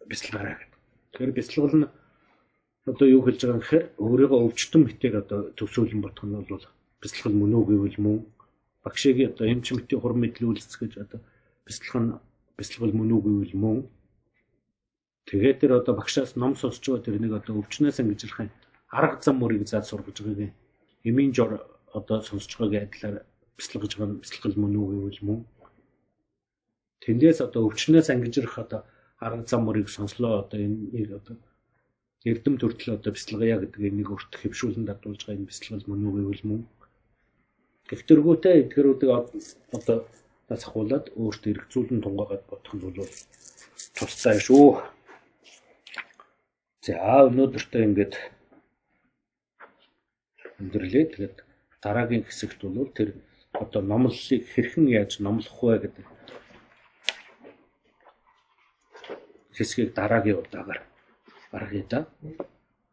бяцлагаараа гэдэг. Тэгэхээр бяцлал нь одоо юу хэлж байгаа юм гэхээр өөрийгөө өвчтөн мэтээр одоо төвсүүлэн бодох нь бол бяцлал мөн үү гэвэл мөн багшиг одоо эмч мэтийн хурм мэдлүүлэлц гэж одоо бяцлах нь бяцлал мөн үү гэвэл мөн. Тэгээд тэр одоо багшаас ном сонсч байгаа тэр нэг одоо өвчнөөс ангижлахын арга зам мөрийг заад сургаж байгааг эмийн жор одоо сонсч байгаагийн адилаар бяцлагж байгаа нь бяцлал мөн үү гэвэл мөн. Тэндээс одоо өвчнөөс ангижрах одоо арга зам мөрийг сонслоо. Одоо энэ нэг одоо эрдэм төртөл одоо бяцлагая гэдэг нэг өрт хэвшүүлэн дадуулж байгаа энэ бяцлал мөн үү гэвэл мөн Гэхдээ эдгэрүүдийг одоо засахуулаад өөртөө эргцүүлэн тунгаагаад бодох нь бол тустай шүү. За өнөөдөртөө ингээд өндөрлөө. Тэгээд дараагийн хэсэгт бол тэр одоо номлолыг хэрхэн яаж номлох вэ гэдэг хэсгийг дараагийн удаагаар гаргая да.